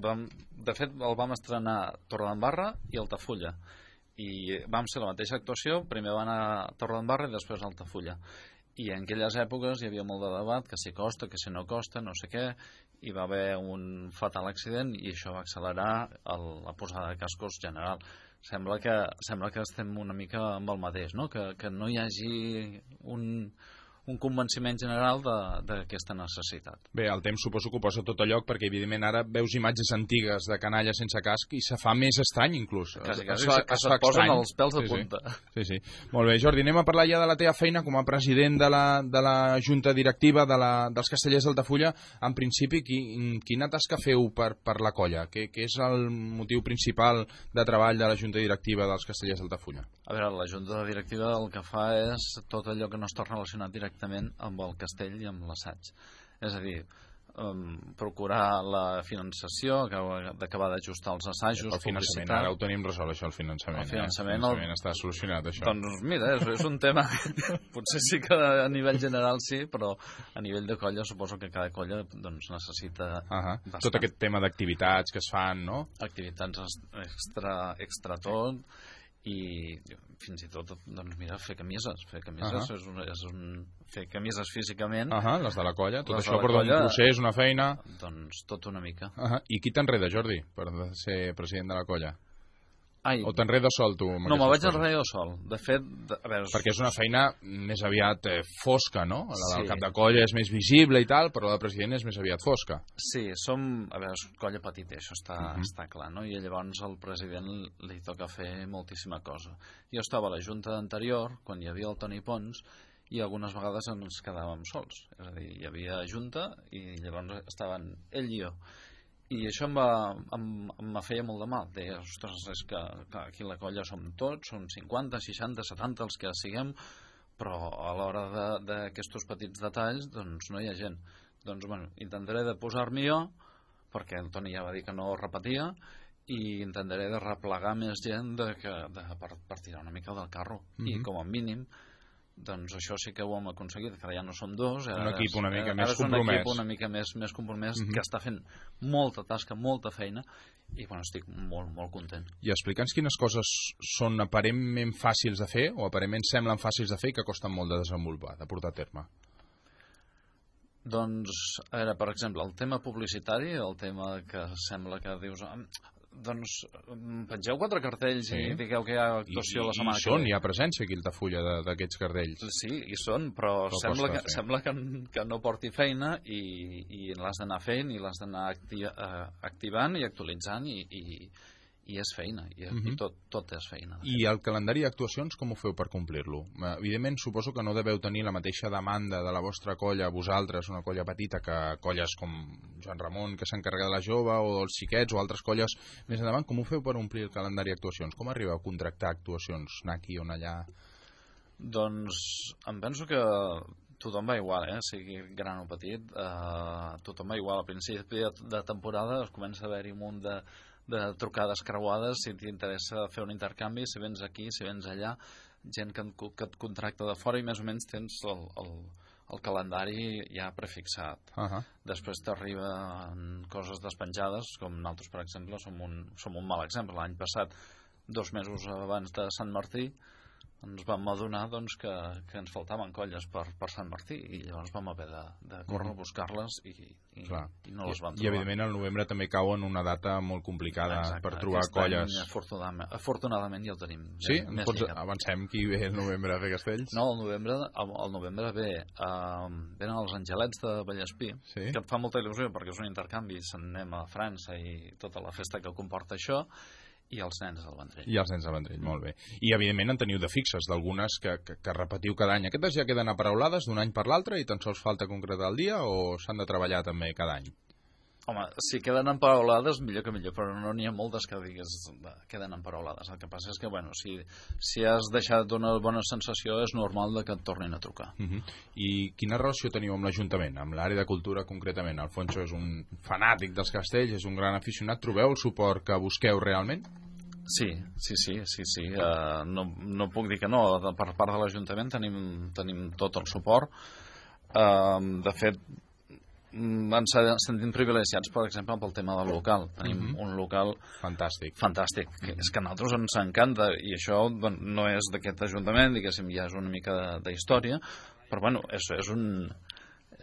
vam, de fet el vam estrenar a Torredembarra i Altafulla. I vam ser la mateixa actuació primer va anar a Torredembarra i després a Altafulla. I en aquelles èpoques hi havia molt de debat que si costa, que si no costa, no sé què hi va haver un fatal accident i això va accelerar el, la posada de cascos general. Sembla que, sembla que estem una mica amb el mateix no? Que, que no hi hagi un, un convenciment general d'aquesta necessitat. Bé, el temps suposo que ho posa tot a lloc perquè evidentment ara veus imatges antigues de canalla sense casc i se fa més estrany inclús. Quasi, quasi es, fa, es, es posen estrany. els pèls de sí, punta. Sí. sí, sí. Molt bé, Jordi, anem a parlar ja de la teva feina com a president de la, de la Junta Directiva de la, dels Castellers d'Altafulla. En principi, qui, quina tasca feu per, per la colla? Què, què és el motiu principal de treball de la Junta Directiva dels Castellers d'Altafulla? A veure, la Junta Directiva el que fa és tot allò que no està relacionat directament amb el castell i amb l'assaig. És a dir, um, procurar la finançació, d'acabar d'ajustar els assajos, el finançament, ara ho tenim resolt, això, el finançament. El finançament, eh? el finançament el... està solucionat, això. Doncs mira, és, és un tema potser sí que a nivell general sí, però a nivell de colla suposo que cada colla doncs, necessita... Uh -huh. Tot aquest tema d'activitats que es fan, no? Activitats extra, extra tot, i fins i tot doncs mira, fer camises fer camises uh -huh. és, un, és un, fer camises físicament uh -huh, les de la colla, tot això per un procés, una feina doncs tot una mica uh -huh. i qui t'enreda Jordi per ser president de la colla? Ai, o t'enredes sol tu? No, me vaig enredar sol. De fet, de, a veure... Perquè és una feina més aviat eh, fosca, no? La del sí. cap de colla és més visible i tal, però la de president és més aviat fosca. Sí, som, a veure, és colla petita, això està, uh -huh. està clar, no? I llavors al president li toca fer moltíssima cosa. Jo estava a la junta anterior, quan hi havia el Toni Pons, i algunes vegades ens quedàvem sols. És a dir, hi havia junta i llavors estaven ell i jo i això em, va, em, em feia molt de mal. Deia, ostres, és que, que aquí la colla som tots, som 50, 60, 70 els que siguem, però a l'hora d'aquests petits detalls doncs no hi ha gent. Doncs bueno, intentaré de posar-m'hi jo perquè el Toni ja va dir que no repetia i intentaré de replegar més gent de que, de, per, per tirar una mica del carro. Mm -hmm. i com a mínim doncs això sí que ho hem aconseguit, que ara ja no som dos. Ara un equip una mica ara més és compromès. un equip una mica més, més compromès, mm -hmm. que està fent molta tasca, molta feina, i bueno, estic molt, molt content. I explica'ns quines coses són aparentment fàcils de fer, o aparentment semblen fàcils de fer i que costen molt de desenvolupar, de portar a terme. Doncs, a veure, per exemple, el tema publicitari, el tema que sembla que dius doncs pengeu quatre cartells sí. i digueu que hi ha actuació I, la setmana i són, hi ha presència aquí a Altafulla d'aquests cartells. Sí, hi són, però, però sembla, que, sembla que, que no porti feina i, i l'has d'anar fent i l'has d'anar acti uh, activant i actualitzant i, i, i és feina, i, uh -huh. i tot, tot és feina. I el calendari d'actuacions com ho feu per complir-lo? Evidentment, suposo que no deveu tenir la mateixa demanda de la vostra colla, vosaltres, una colla petita, que colles com Joan Ramon, que s'encarrega de la jove, o dels xiquets, o altres colles més endavant. Com ho feu per omplir el calendari d'actuacions? Com arribeu a contractar actuacions, anar aquí o allà? Doncs em penso que tothom va igual, eh? sigui gran o petit, eh, tothom va igual. Al principi de temporada es comença a haver-hi un munt de, de trucades creuades, si t'interessa fer un intercanvi, si vens aquí, si vens allà, gent que, que et contracta de fora i més o menys tens el, el, el calendari ja prefixat. Uh -huh. Després t'arriben coses despenjades, com nosaltres, per exemple, som un, som un mal exemple. L'any passat, dos mesos abans de Sant Martí, ens vam adonar doncs, que, que ens faltaven colles per, per Sant Martí i llavors vam haver de, de córrer a Mhm. buscar-les i, i, Clar. i no les vam I, trobar. evidentment, el novembre també cau en una data molt complicada Exacte. per trobar Aquest colles. Any, afortunadament, afortunadament ja el tenim Sí? més pots, lligat. avancem qui ve el novembre a fer castells? No, el novembre, el, el novembre ve, uh, venen els Angelets de Vallespí, Sí. que em fa molta il·lusió perquè és un intercanvi, anem a França i tota la festa que comporta això, i els nens del Vendrell. I els nens de Vendrell, molt bé. I, evidentment, en teniu de fixes, d'algunes que, que, que repetiu cada any. Aquestes ja queden aparaulades d'un any per l'altre i tan sols falta concretar el dia o s'han de treballar també cada any? Home, si queden emparaulades, millor que millor, però no n'hi ha moltes que digues de, queden emparaulades. El que passa és que, bueno, si, si has deixat una bona sensació, és normal que et tornin a trucar. Uh -huh. I quina relació teniu amb l'Ajuntament, amb l'àrea de cultura concretament? Alfonso és un fanàtic dels castells, és un gran aficionat. Trobeu el suport que busqueu realment? Sí, sí, sí, sí, sí. Uh, no, no puc dir que no. Per part de l'Ajuntament tenim, tenim tot el suport. Uh, de fet, ens sentim privilegiats, per exemple, pel tema del local. Tenim Mhm. un local fantàstic. Fantàstic. Que és que a nosaltres ens encanta i això doncs, no és d'aquest Ajuntament, diguéssim, ja és una mica de, de història, però bueno, és, és un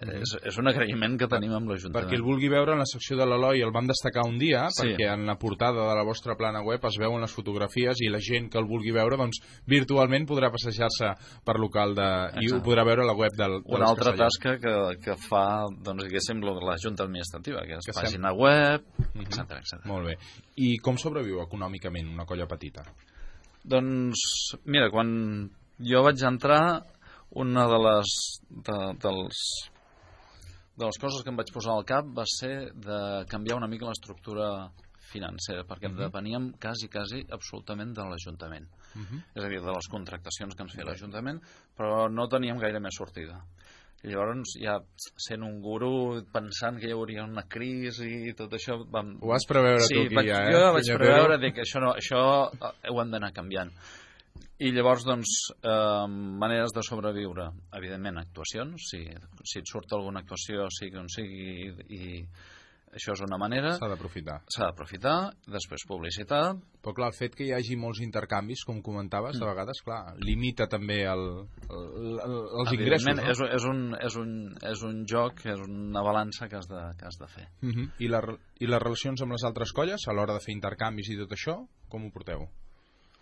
és, és un agraïment que tenim amb l'Ajuntament. Perquè el vulgui veure en la secció de l'Eloi el vam destacar un dia, Sí. perquè en la portada de la vostra plana web es veuen les fotografies i la gent que el vulgui veure doncs, virtualment podrà passejar-se per local de... i ho Exacte. podrà veure a la web del, de una altra tasca que, que fa, doncs, diguéssim, la Junta Administrativa, que és Que que sem- pàgina web, Mhm. etc etc. Molt bé. I com sobreviu econòmicament una colla petita? Doncs, mira, quan jo vaig entrar, una de les, de, dels, de les coses que em vaig posar al cap va ser de canviar una mica l'estructura financera, perquè Mhm. depeníem quasi, quasi, absolutament de l'Ajuntament. Mhm. És a dir, de les contractacions que ens feia l'Ajuntament, però no teníem gaire més sortida. I llavors, ja sent un guru, pensant que hi hauria una crisi i tot això... Vam... Ho vas preveure sí, tu aquí vaig, ja, eh, Jo vaig preveure, dic, això, no, això eh, ho hem d'anar canviant. I llavors, doncs, eh, maneres de sobreviure. Evidentment, actuacions. Si, si et surt alguna actuació, sigui on sigui, i, i això és una manera. S'ha d'aprofitar. S'ha d'aprofitar. Després, publicitat. Però clar, el fet que hi hagi molts intercanvis, com comentaves, de Mm. vegades, clar, limita també el, el, el, els ingressos, no? és, és, un, és, un, és un joc, és una balança que has de, que has de fer. Uh -huh. I, la, I les relacions amb les altres colles, a l'hora de fer intercanvis i tot això, com ho porteu?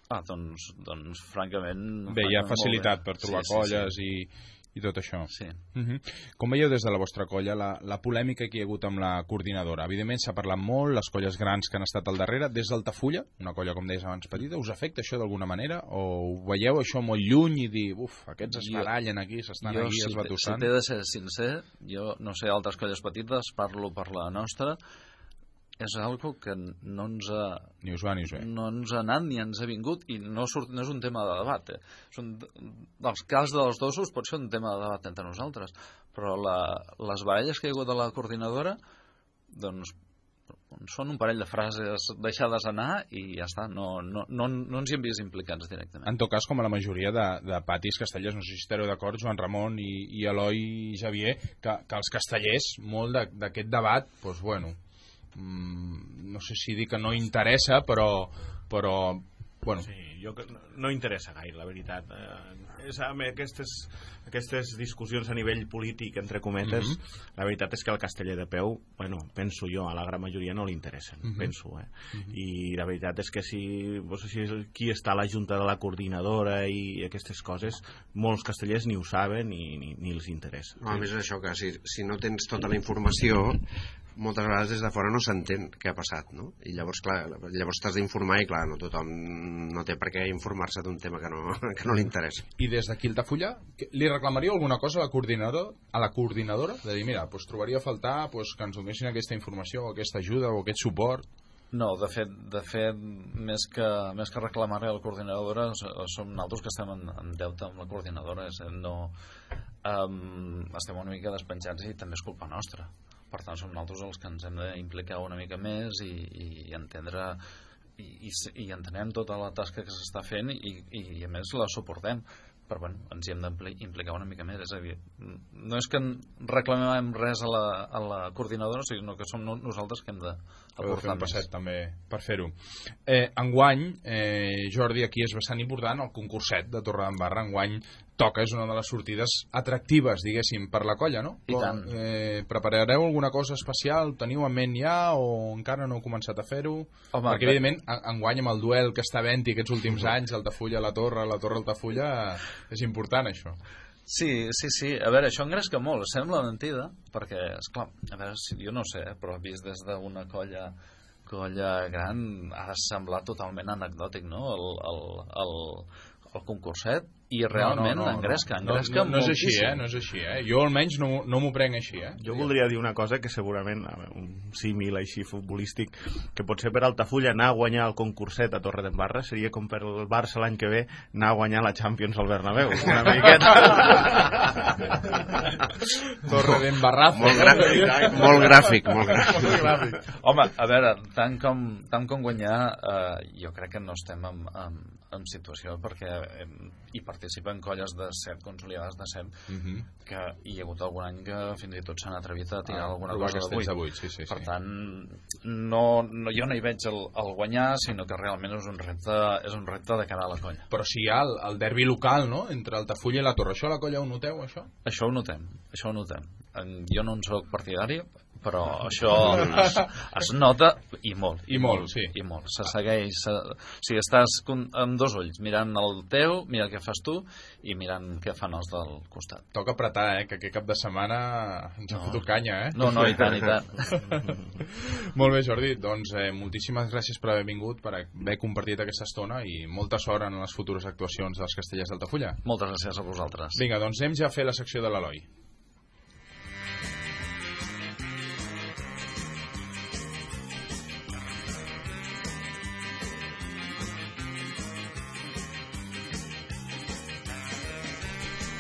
Ah, doncs, doncs francament... Bé, hi ha facilitat per trobar sí, sí, colles sí. i, i tot això. Sí. Uh -huh. Com veieu des de la vostra colla la, la polèmica que hi ha hagut amb la coordinadora? Evidentment s'ha parlat molt, les colles grans que han estat al darrere, des d'Altafulla, una colla, com deies abans, petita, us afecta això d'alguna manera? O ho veieu això molt lluny i dir, uf, aquests es barallen aquí, s'estan aquí si, esbatussant? Si t'he de ser sincer, jo no sé altres colles petites, parlo per la nostra, és algo que no ens ha, Ni us va ni us ve. no ens ha anat ni ens ha vingut i no, surt, no és un tema de debat. Eh? És un, dels cas dels dosos pot ser un tema de debat entre nosaltres, però la, les baralles que hi ha hagut a la coordinadora doncs són un parell de frases deixades anar i ja està, no, no, no, no ens hi hem vist implicats directament. En tot cas, com a la majoria de, de patis castellers, no sé si estareu d'acord, Joan Ramon i, i Eloi i Xavier, que, que els castellers, molt de- d'aquest debat, doncs bueno, no sé si dir que no interessa, però, però bueno, Sí, jo que no, no interessa gaire, la veritat. Eh, és, amb aquestes, aquestes discussions a nivell polític, entre cometes, Mhm. la veritat és que el casteller de peu, bueno, penso jo, a la gran majoria no li interessen, Mhm. penso, eh? Mhm. I la veritat és que si, no sé si és qui està a la junta de la coordinadora i aquestes coses, molts castellers ni ho saben ni, ni, ni els interessa. No, a més és això, que si, si no tens tota la informació, moltes vegades des de fora no s'entén què ha passat, no? I llavors, clar, llavors t'has d'informar i, clar, no tothom no té per què informar-se d'un tema que no, que no li interessa. I des d'aquí Altafulla, que- li reclamaríeu alguna cosa a la coordinadora, a la coordinadora? De dir, mira, doncs trobaria a faltar doncs, que ens donessin aquesta informació, o aquesta ajuda, o aquest suport. No, de fet, de fet més, que, més que reclamar-li a la coordinadora, som nosaltres que estem en, en deute amb la coordinadora. És, no, um, estem una mica despenjats i també és culpa nostra. Per tant, som nosaltres els que ens hem d'implicar una mica més i, i entendre i, i, i entenem tota la tasca que s'està fent i, i, i a més la suportem però bueno, ens hi hem d'implicar una mica més és a dir, no és que reclamem res a la, a la coordinadora sinó que som no- nosaltres que hem de Heu de fer aportar un més passet també per fer-ho. Eh, enguany, eh, Jordi, aquí és bastant important el concurset de Torredembarra. Enguany toca, és una de les sortides atractives, diguéssim, per la colla, no? I tant. Eh, preparareu alguna cosa especial? Teniu en ment ja o encara no heu començat a fer-ho? Perquè, que- evidentment, en- enguany amb el duel que està havent aquests últims anys, Altafulla la Torre, la Torre Altafulla, és important això. Sí, sí, sí. A veure, això engresca molt, sembla mentida, perquè, és clar, a veure, si, jo no sé, eh, però vist des d'una colla colla gran ha de semblar totalment anecdòtic, no?, el, el, el, el concurset, i realment engresca, engresca no, no, no és així, eh? No és així, eh? Jo almenys no, no m'ho prenc així, eh? Jo voldria dir una cosa que segurament, un símil així futbolístic, que potser per Altafulla anar a guanyar el concurset a Torre d'Embarra seria com per el Barça l'any que ve anar a guanyar la Champions al Bernabéu. Una miqueta. Torre d'Embarrazo. Molt gràfic, molt gràfic, molt gràfic. Home, a veure, tant com, tant com guanyar, eh, jo crec que no estem en, en, en situació perquè eh, hi participen colles de set, consolidades de set, Mhm. que hi ha hagut algun any que fins i tot s'han atrevit a tirar Ah, alguna cosa de vuit, sí, sí, Per sí. tant, no, no, jo no hi veig el, el guanyar, sinó que realment és un repte, és un repte de cara a la colla. Però si hi ha el, el derbi local, no?, entre Altafulla i la Torre. Això a la colla ho noteu, això? Això ho notem, això ho notem. Jo no en sóc partidari, però això es, es nota i molt. I molt, sí. I molt. Se segueix... Se, o sigui, estàs amb dos ulls, mirant el teu, mira què fas tu, i mirant què fan els del costat. Toca apretar, eh?, que aquest cap de setmana ens ha No. fotut canya, eh? No, no, i tant, i tant. Molt bé, Jordi, doncs eh, moltíssimes gràcies per haver vingut, per haver compartit aquesta estona i molta sort en les futures actuacions dels Castellers d'Altafulla. Moltes gràcies a vosaltres. Vinga, doncs anem ja a fer la secció de l'Eloi.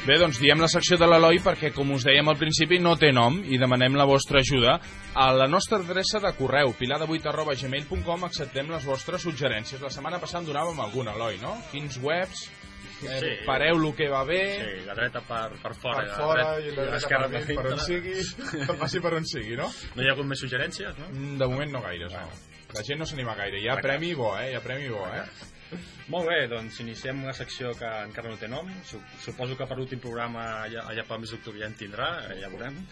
Bé, doncs diem la secció de l'Eloi perquè, com us dèiem al principi, no té nom i demanem la vostra ajuda. A la nostra adreça de correu, pilar8.gmail.com, acceptem les vostres suggerències. La setmana passada en donàvem alguna, Eloi, no? Quins webs? Eh, Sí. Pareu el que va bé. Sí, la dreta per, per fora, per fora la i dreta, la dreta l'esquerra per, per on sigui, que passi per on sigui, no? No hi ha hagut més suggerències, no? Mm, De moment no gaires, no. La gent no s'anima gaire. Hi ha premi bo, eh? Hi ha premi bo, eh? Molt bé, doncs iniciem una secció que encara no té nom. Su- Suposo que per l'últim programa allà, allà pel mes d'octubre ja en tindrà, eh, ja veurem.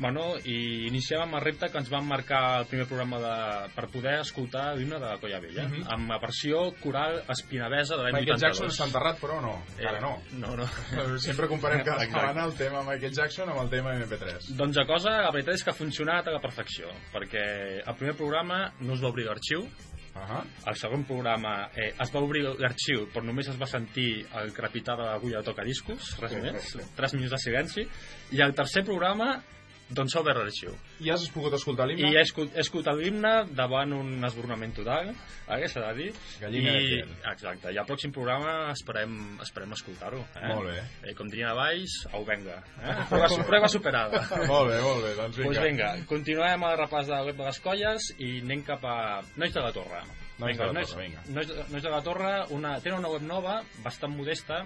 Bueno, i iniciem amb el repte que ens van marcar el primer programa de, per poder escoltar l'himne de la Colla Vella, Mhm. amb la versió coral espinavesa de l'any 82. Michael Jackson està enterrat, però no. Eh, no. No, no. Sempre comparem cada setmana el tema Michael Jackson amb el tema MP3. Doncs la cosa, la veritat és que ha funcionat a la perfecció, perquè el primer programa no es va obrir l'arxiu, Uh -huh. el segon programa eh, es va obrir l'arxiu, però només es va sentir el crepitar de l'agulla de tocadiscos, res més, 3 minuts de silenci, i el tercer programa doncs s'ha obert l'arxiu. I has pogut escoltar l'himne? I he escol- he escoltat l'himne davant un esbornament total, eh, s'ha de dir. Gallina de I, piel. exacte, i al pròxim programa esperem, esperem escoltar-ho. Eh? Molt bé. Eh, com dirien a Valls, au venga. Eh? Prova, prova superada. Molt bé, molt bé, doncs vinga. Pues vinga, continuem el repàs de web de les colles i anem cap a Nois de la Torre. Nois de la Torre, vinga. Nois, de- Nois de la Torre una, tenen una web nova, bastant modesta,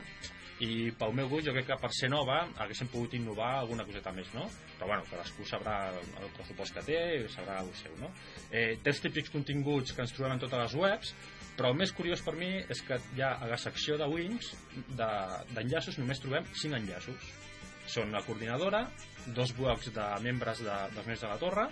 i pel meu gust jo crec que per ser nova haguéssim pogut innovar alguna coseta més, no? Però bueno, cadascú sabrà el pressupost que té i sabrà el seu, no? Eh, té els típics continguts que ens trobem en totes les webs, però el més curiós per mi és que ja a la secció de Wings de- d'enllaços només trobem 5 enllaços. Són la coordinadora, dos blocs de membres de, dels Nois de la Torre,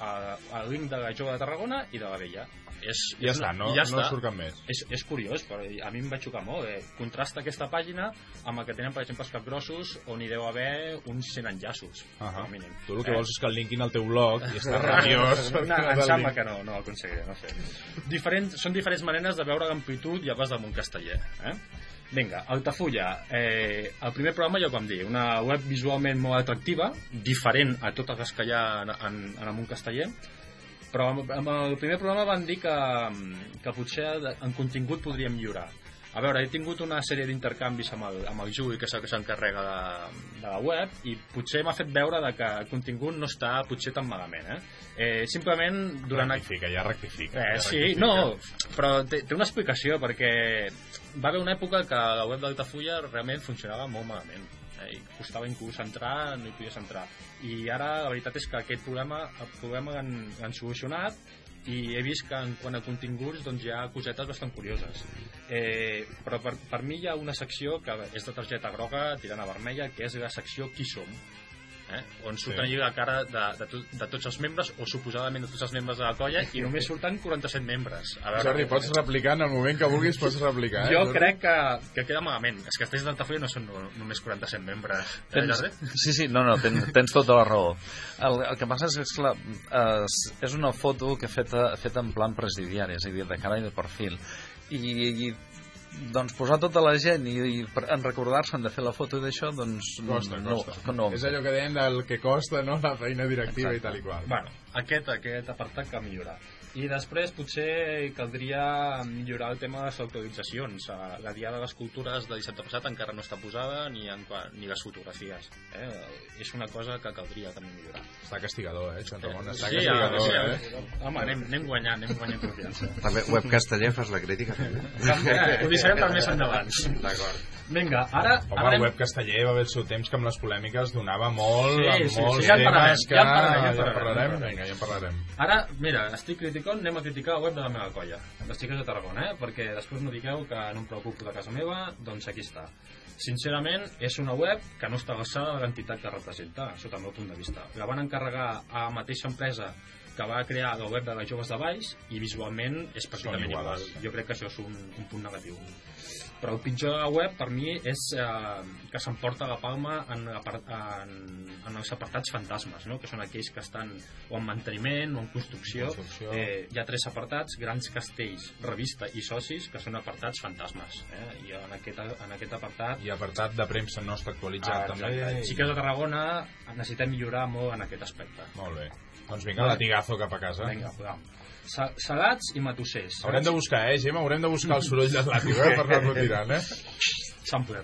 el link de la Jove de Tarragona i de la Vella. És, Ja és està, no- ja no surt cap més. És, és curiós, però a mi em va xocar molt. Eh? Contrasta aquesta pàgina amb el que tenen, per exemple, els capgrossos, on hi deu haver uns 100 enllaços, Uh com a mínim. Tu el que vols és que el linkin al teu blog i estàs rabiós. No, no em del sembla que no, no ho aconseguiré, no sé. Diferents, són diferents maneres de veure l'amplitud i abast del món casteller. Eh? Vinga, Altafulla. Eh, el primer programa ja ho vam dir, una web visualment molt atractiva, diferent a totes les que hi ha en, en, en el món casteller, Però amb el primer programa van dir que, que potser en contingut podríem millorar. A veure, he tingut una sèrie d'intercanvis amb el, amb el Jui, que és el que s'encarrega de, de la web, i potser m'ha fet veure de que el contingut no està potser tan malament, eh? eh simplement durant... Rectifica, ja rectifica. Eh, ja sí, rectifica. no, però té, té una explicació, perquè va haver una època que la web d'Altafulla realment funcionava molt malament. Eh, i costava inclús entrar, no hi podies entrar. I ara la veritat és que aquest problema, el problema l'han solucionat i he vist que en quant a continguts doncs hi ha cosetes bastant curioses eh, però per, per mi hi ha una secció que és de targeta groga tirant a vermella que és la secció Qui som eh? on surten Sí. sí. la cara de, de, to, de tots els membres o suposadament de tots els membres de la colla i només surten 47 membres a Jordi, pots replicar en el moment que vulguis, pots replicar. Eh? jo crec que, que queda malament. Els castells d'Altafulla no són no, només 47 membres. Eh, Tens, Jordi? sí, sí, no, no, tens, tens tota la raó. El, el que passa és que esclar, és, és una foto que feta, feta en plan presidiari, és a dir, de cara i de perfil. I, i doncs posar tota la gent i, i en recordar-se'n de fer la foto d'això, doncs Costa, no, costa. no, És allò que deien del que costa, no?, la feina directiva Exacte. i tal i qual. Bueno, aquest, aquest apartat que millorar. I després potser caldria millorar el tema de les autoritzacions. Eh, La Diada de les Cultures de dissabte passat encara no està posada ni, en, ni les fotografies. Eh? És una cosa que caldria també millorar. Està castigador, eh, Joan Ramon? Està sí, castigador, sí, eh? Home, anem, anem guanyant, anem guanyant confiança. També web casteller fas la crítica, també. Eh, ho deixarem per més endavant. D'acord. Vinga, ara... Home, ara el web casteller va haver el seu temps que amb les polèmiques donava molt, Sí, sí, molts sí, ja en parlarem, temes que... ja en parlarem, ja en ja en parlarem. parlarem. Vinga, ja en parlarem. Ara, mira, estic criticant, anem a criticar la web de la meva colla, les xiques de Tarragona, eh? perquè després no digueu que no em preocupo de casa meva, doncs aquí està. Sincerament, és una web que no està a l'alçada de l'entitat que representa, sota el meu punt de vista. La van encarregar a la mateixa empresa que va crear la web de les joves de Valls i visualment és pràcticament igual. Jo crec que això és un, un punt negatiu. Però el pitjor de la web, per mi, és eh, que s'emporta la palma en, en, en els apartats fantasmes, no? que són aquells que estan o en manteniment o en construcció. Construcció. Eh, hi ha tres apartats, grans castells, revista i socis, que són apartats fantasmes. Eh? I en aquest, en aquest apartat... I apartat de premsa no està actualitzat, Ah, també. Xiques de Tarragona necessitem millorar molt en aquest aspecte. Molt bé. Doncs vinga, latigazo cap a casa. Vinga, va. Sa Salats i matossers. Haurem de buscar, eh, Gemma? Haurem de buscar el soroll del làtigo, eh, per anar-lo tirant, eh? Sampler.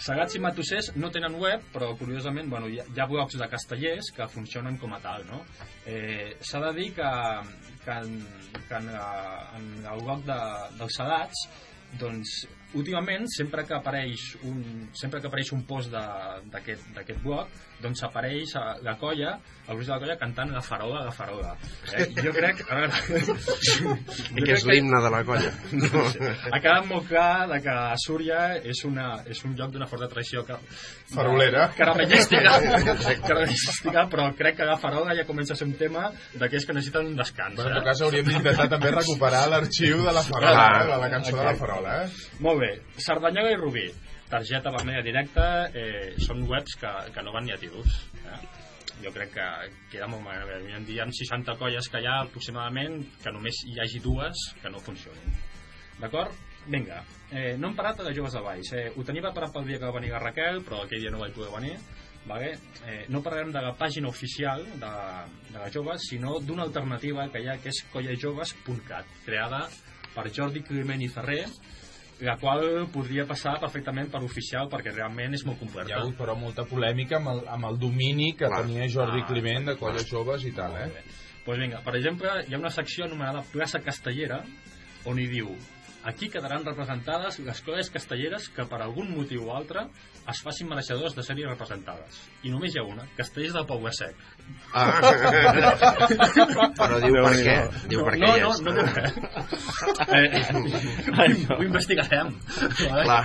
Sagats i Matossers no tenen web, però curiosament bueno, hi, ha, hi ha blogs de castellers que funcionen com a tal. No? Eh, S'ha de dir que, que, en, que en, la- en el blog de, dels Sagats doncs últimament sempre que apareix un, sempre que apareix un post de- d'aquest d'aquest blog doncs apareix a la colla el gruix de la colla cantant la farola, la farola eh? jo crec a veure, I que és l'himne de la colla. No. ha quedat molt clar de que Súria és, una, és un lloc d'una forta tradició que, Farolera. caramellística, caramellística, però crec que la farola ja comença a ser un tema d'aquells que necessiten un descans. Bueno, en eh? tot cas, hauríem d'intentar també recuperar l'arxiu de la farola, Ah, eh? de la cançó de la farola, eh? Molt bé, Cerdanyola i Rubí, targeta vermella directa, eh, són webs que, que no van ni a tiros. Eh? Jo crec que queda molt malament. A dia amb 60 colles que hi ha aproximadament, que només hi hagi dues que no funcionin. D'acord? Vinga, eh, no hem parat de joves de Valls. Eh, ho tenia preparat pel dia que va venir la Raquel, però aquell dia no vaig poder venir. Vale? Eh, no parlarem de la pàgina oficial de, de la joves, sinó d'una alternativa que hi ha, que és collajoves.cat, creada per Jordi Climent i Ferrer, la qual podria passar perfectament per oficial perquè realment és molt Hi completa. ha hagut, però, molta polèmica amb el, amb el domini que Clar. tenia Jordi Ah, Climent de Colla Joves i tal, eh? bé. Pues vinga, per exemple, hi ha una secció anomenada Plaça Castellera on hi diu Aquí quedaran representades les colles castelleres que per algun motiu o altre es facin mereixedors de ser-hi representades. I només hi ha una, Castells de Pau Sec. Ah. Però diu per què? Diu per què no, no, no, res. Eh, ho investigarem. Clar,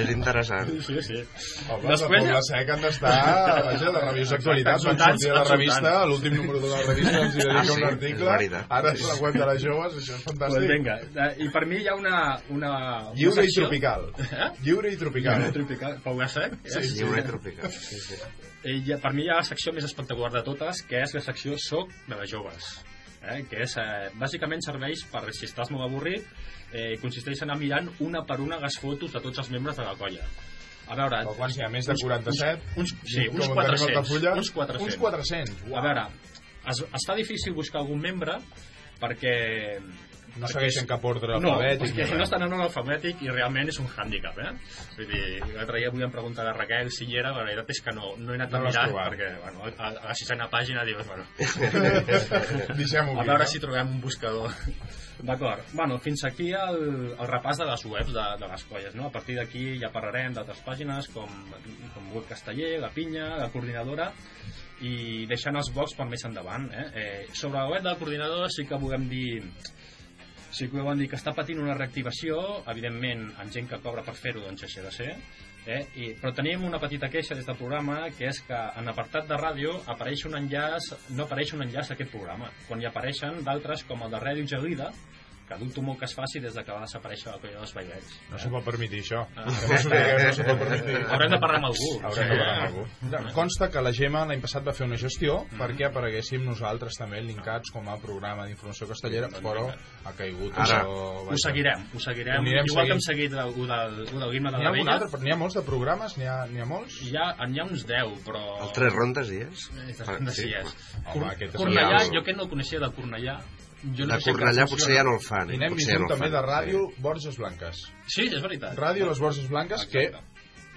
és interessant. Sí, sí. Home, Després- Després... la SEC han d'estar, vaja, la revisió d'actualitat, van sortir a la revista, l'últim número de la revista els hi dedica Ah, sí, un article, ara és la web de les joves, això és Pues fantàstic. vinga, eh, i per mi hi ha una... una Lliure i tropical. Eh? Lliure i tropical. Lliure i tropical. Pau Sec? Sí, sí. Lliure i tropical. Sí, sí. Eh, per mi hi ha la secció més espectacular de totes, que és la secció Soc de les joves. Eh, que és, eh, bàsicament serveix per, si estàs molt avorrit, eh, consisteix en anar mirant una per una les fotos de tots els membres de la colla. A veure... Però quants hi ha? Més de 47? Uns, sí, uns tenim a 400. Altafulla? Uns 400. Uns 400, uau. A veure, es, es fa difícil buscar algun membre perquè No segueixen cap ordre no, alfabètic res. no estan en ordre alfabètic i realment és un hàndicap, eh? Vull dir, l'altre dia volíem preguntar a Raquel si hi era, la veritat és que no, no he anat No a mirar, perquè bueno, a, a la sisena pàgina dius, bueno... Deixem-ho a veure no? si trobem un buscador. D'acord. Bueno, fins aquí el, el repàs de les webs de, de les colles, no? A partir d'aquí ja parlarem d'altres pàgines com, com Web Casteller, La Pinya, La Coordinadora i deixant els blogs per més endavant. Eh? Eh, sobre la web de la coordinadora sí que volem dir que volem dir que està patint una reactivació, evidentment amb gent que cobra per fer-ho, doncs així ha de ser, eh? I, però tenim una petita queixa des del programa que és que en apartat de ràdio apareix un enllaç, no apareix un enllaç a aquest programa, quan hi apareixen d'altres com el de Ràdio Gelida, que dubto molt que es faci des de que va desaparèixer la colla dels Bailets. No s'ho pot permetre, això. Ah. No s'ho no permetre. Haurem de parlar amb algú. Haurem de parlar amb algú. Ja, Consta que la Gemma l'any passat va fer una gestió perquè apareguéssim nosaltres també linkats com a programa d'informació castellera, però ha caigut Ara, això. ho seguirem, ho seguirem. Ho Igual que hem seguint. seguit el, el del, el del Guima de N'hi ha la Vella. N'hi ha molts de programes? N'hi ha, ha molts? Hi ha, n'hi ha uns 10, però... El Tres Rondes dies? Eh, Tres rondes Cor aquest és Cornellà, el- jo que no el coneixia de Cornellà, jo no De sé si Cornellà potser ja no el fan, I eh? n'hem Potser vist un no també fan, de ràdio Borges Blanques. Sí, és veritat. Ràdio Les Borges Blanques, que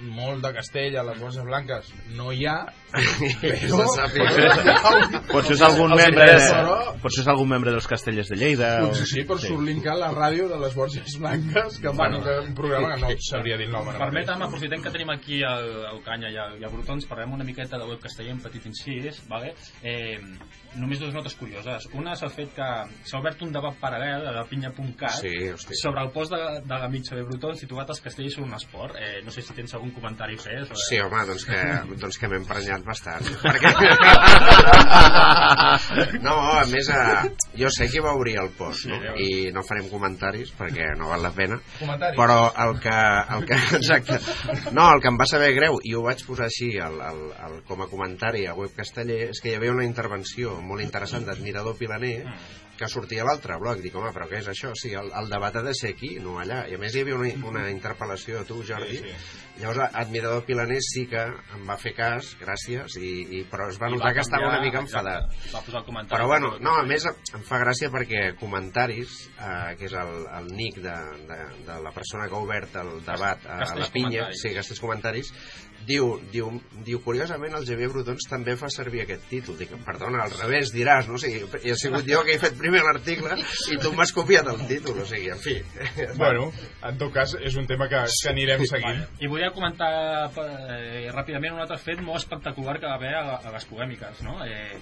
molt de Castella, les Borges Blanques, no hi ha, però... Potser és algun membre, potser és algun membre dels Castellers de Lleida. Potser sí, però surt linkat la ràdio de les Borges Blanques, que fan un, un programa que no sabria dir el nom. Permetem, aprofitem que tenim aquí el, el Canya i el, i el Brutons, parlem una miqueta de web castellà en petit incís, vale? eh, només dues notes curioses. Una és el fet que s'ha obert un debat paral·lel a la pinya.cat Sí, hosti. sobre el post de, de l'amic Xavier Brutons situat als castells sobre un esport. Eh, no sé si tens algun comentari a fer. Sobre... Sí, home, doncs que, doncs que m'he emprenyat bastant. Perquè... No, a més, eh, jo sé qui va obrir el post, no? I no farem comentaris perquè no val la pena. Comentaris? Però el que, el que... Exacte. No, el que em va saber greu, i ho vaig posar així el, el, el, com a comentari a Web Casteller, és que hi havia una intervenció molt interessant d'Admirador Pilaner que sortia a l'altre bloc. Dic, home, però què és això? Sí, el, el debat ha de ser aquí, no allà. I a més hi havia una, una interpel·lació a tu, Jordi. Sí, sí. Llavors, Admirador Pilaner sí que em va fer cas, gràcies, i, i, però es va notar va que estava una mica exacte, enfadat. va posar el comentari. Però bueno, no, a més em fa gràcia perquè comentaris, eh, que és el, el nick de, de, de la persona que ha obert el debat a, a la pinya, sí, Castells Comentaris, diu, diu, diu, curiosament el Xavier Brutons també fa servir aquest títol. Dic, perdona, al revés diràs, no? O sigui, he sigut jo que he fet primer l'article i tu m'has copiat el títol, o sigui, en fi. Bueno, en tot cas, és un tema que, que anirem seguint. I volia comentar eh, ràpidament un altre fet molt espectacular que va haver a, a les polèmiques. No? Eh,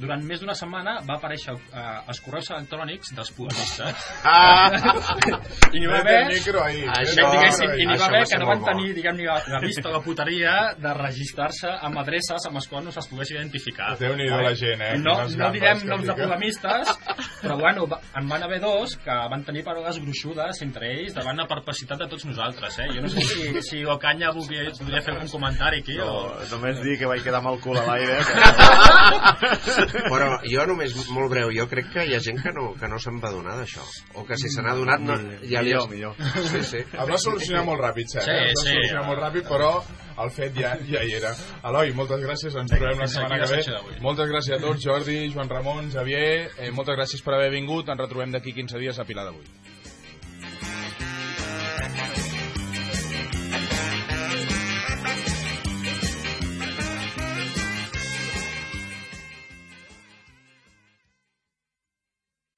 durant més d'una setmana va aparèixer eh, els correus electrònics dels polèmics. Ah! I n'hi va haver... Això. I n'hi va haver que no van tenir diguem, ni la, la vista o la puteria de registrar-se amb adreces amb les quals no se'ls pogués identificar. Déu-n'hi-do la gent, eh? No, no direm noms de fica. polemistes, però bueno, en van haver dos que van tenir paraules gruixudes entre ells davant la perplexitat de tots nosaltres, eh? Jo no sé si, si Ocanya voldria, voldria fer algun comentari aquí No, o... només dir que vaig quedar amb el cul a l'aire. Però jo només, molt breu, jo crec que hi ha gent que no, que no se'n va donar d'això. O que si se n'ha donat... No, ja li millor, has- millor. Sí, sí. El va solucionar molt ràpid, Cert. Sí, eh? El va sí. solucionar molt ràpid, però el fet ja, ja hi era. Eloi, moltes gràcies, ens trobem la setmana que ve. Moltes gràcies a tots, Jordi, Joan Ramon, Xavier, eh, moltes gràcies per haver vingut, ens retrobem d'aquí 15 dies a Pilar d'avui.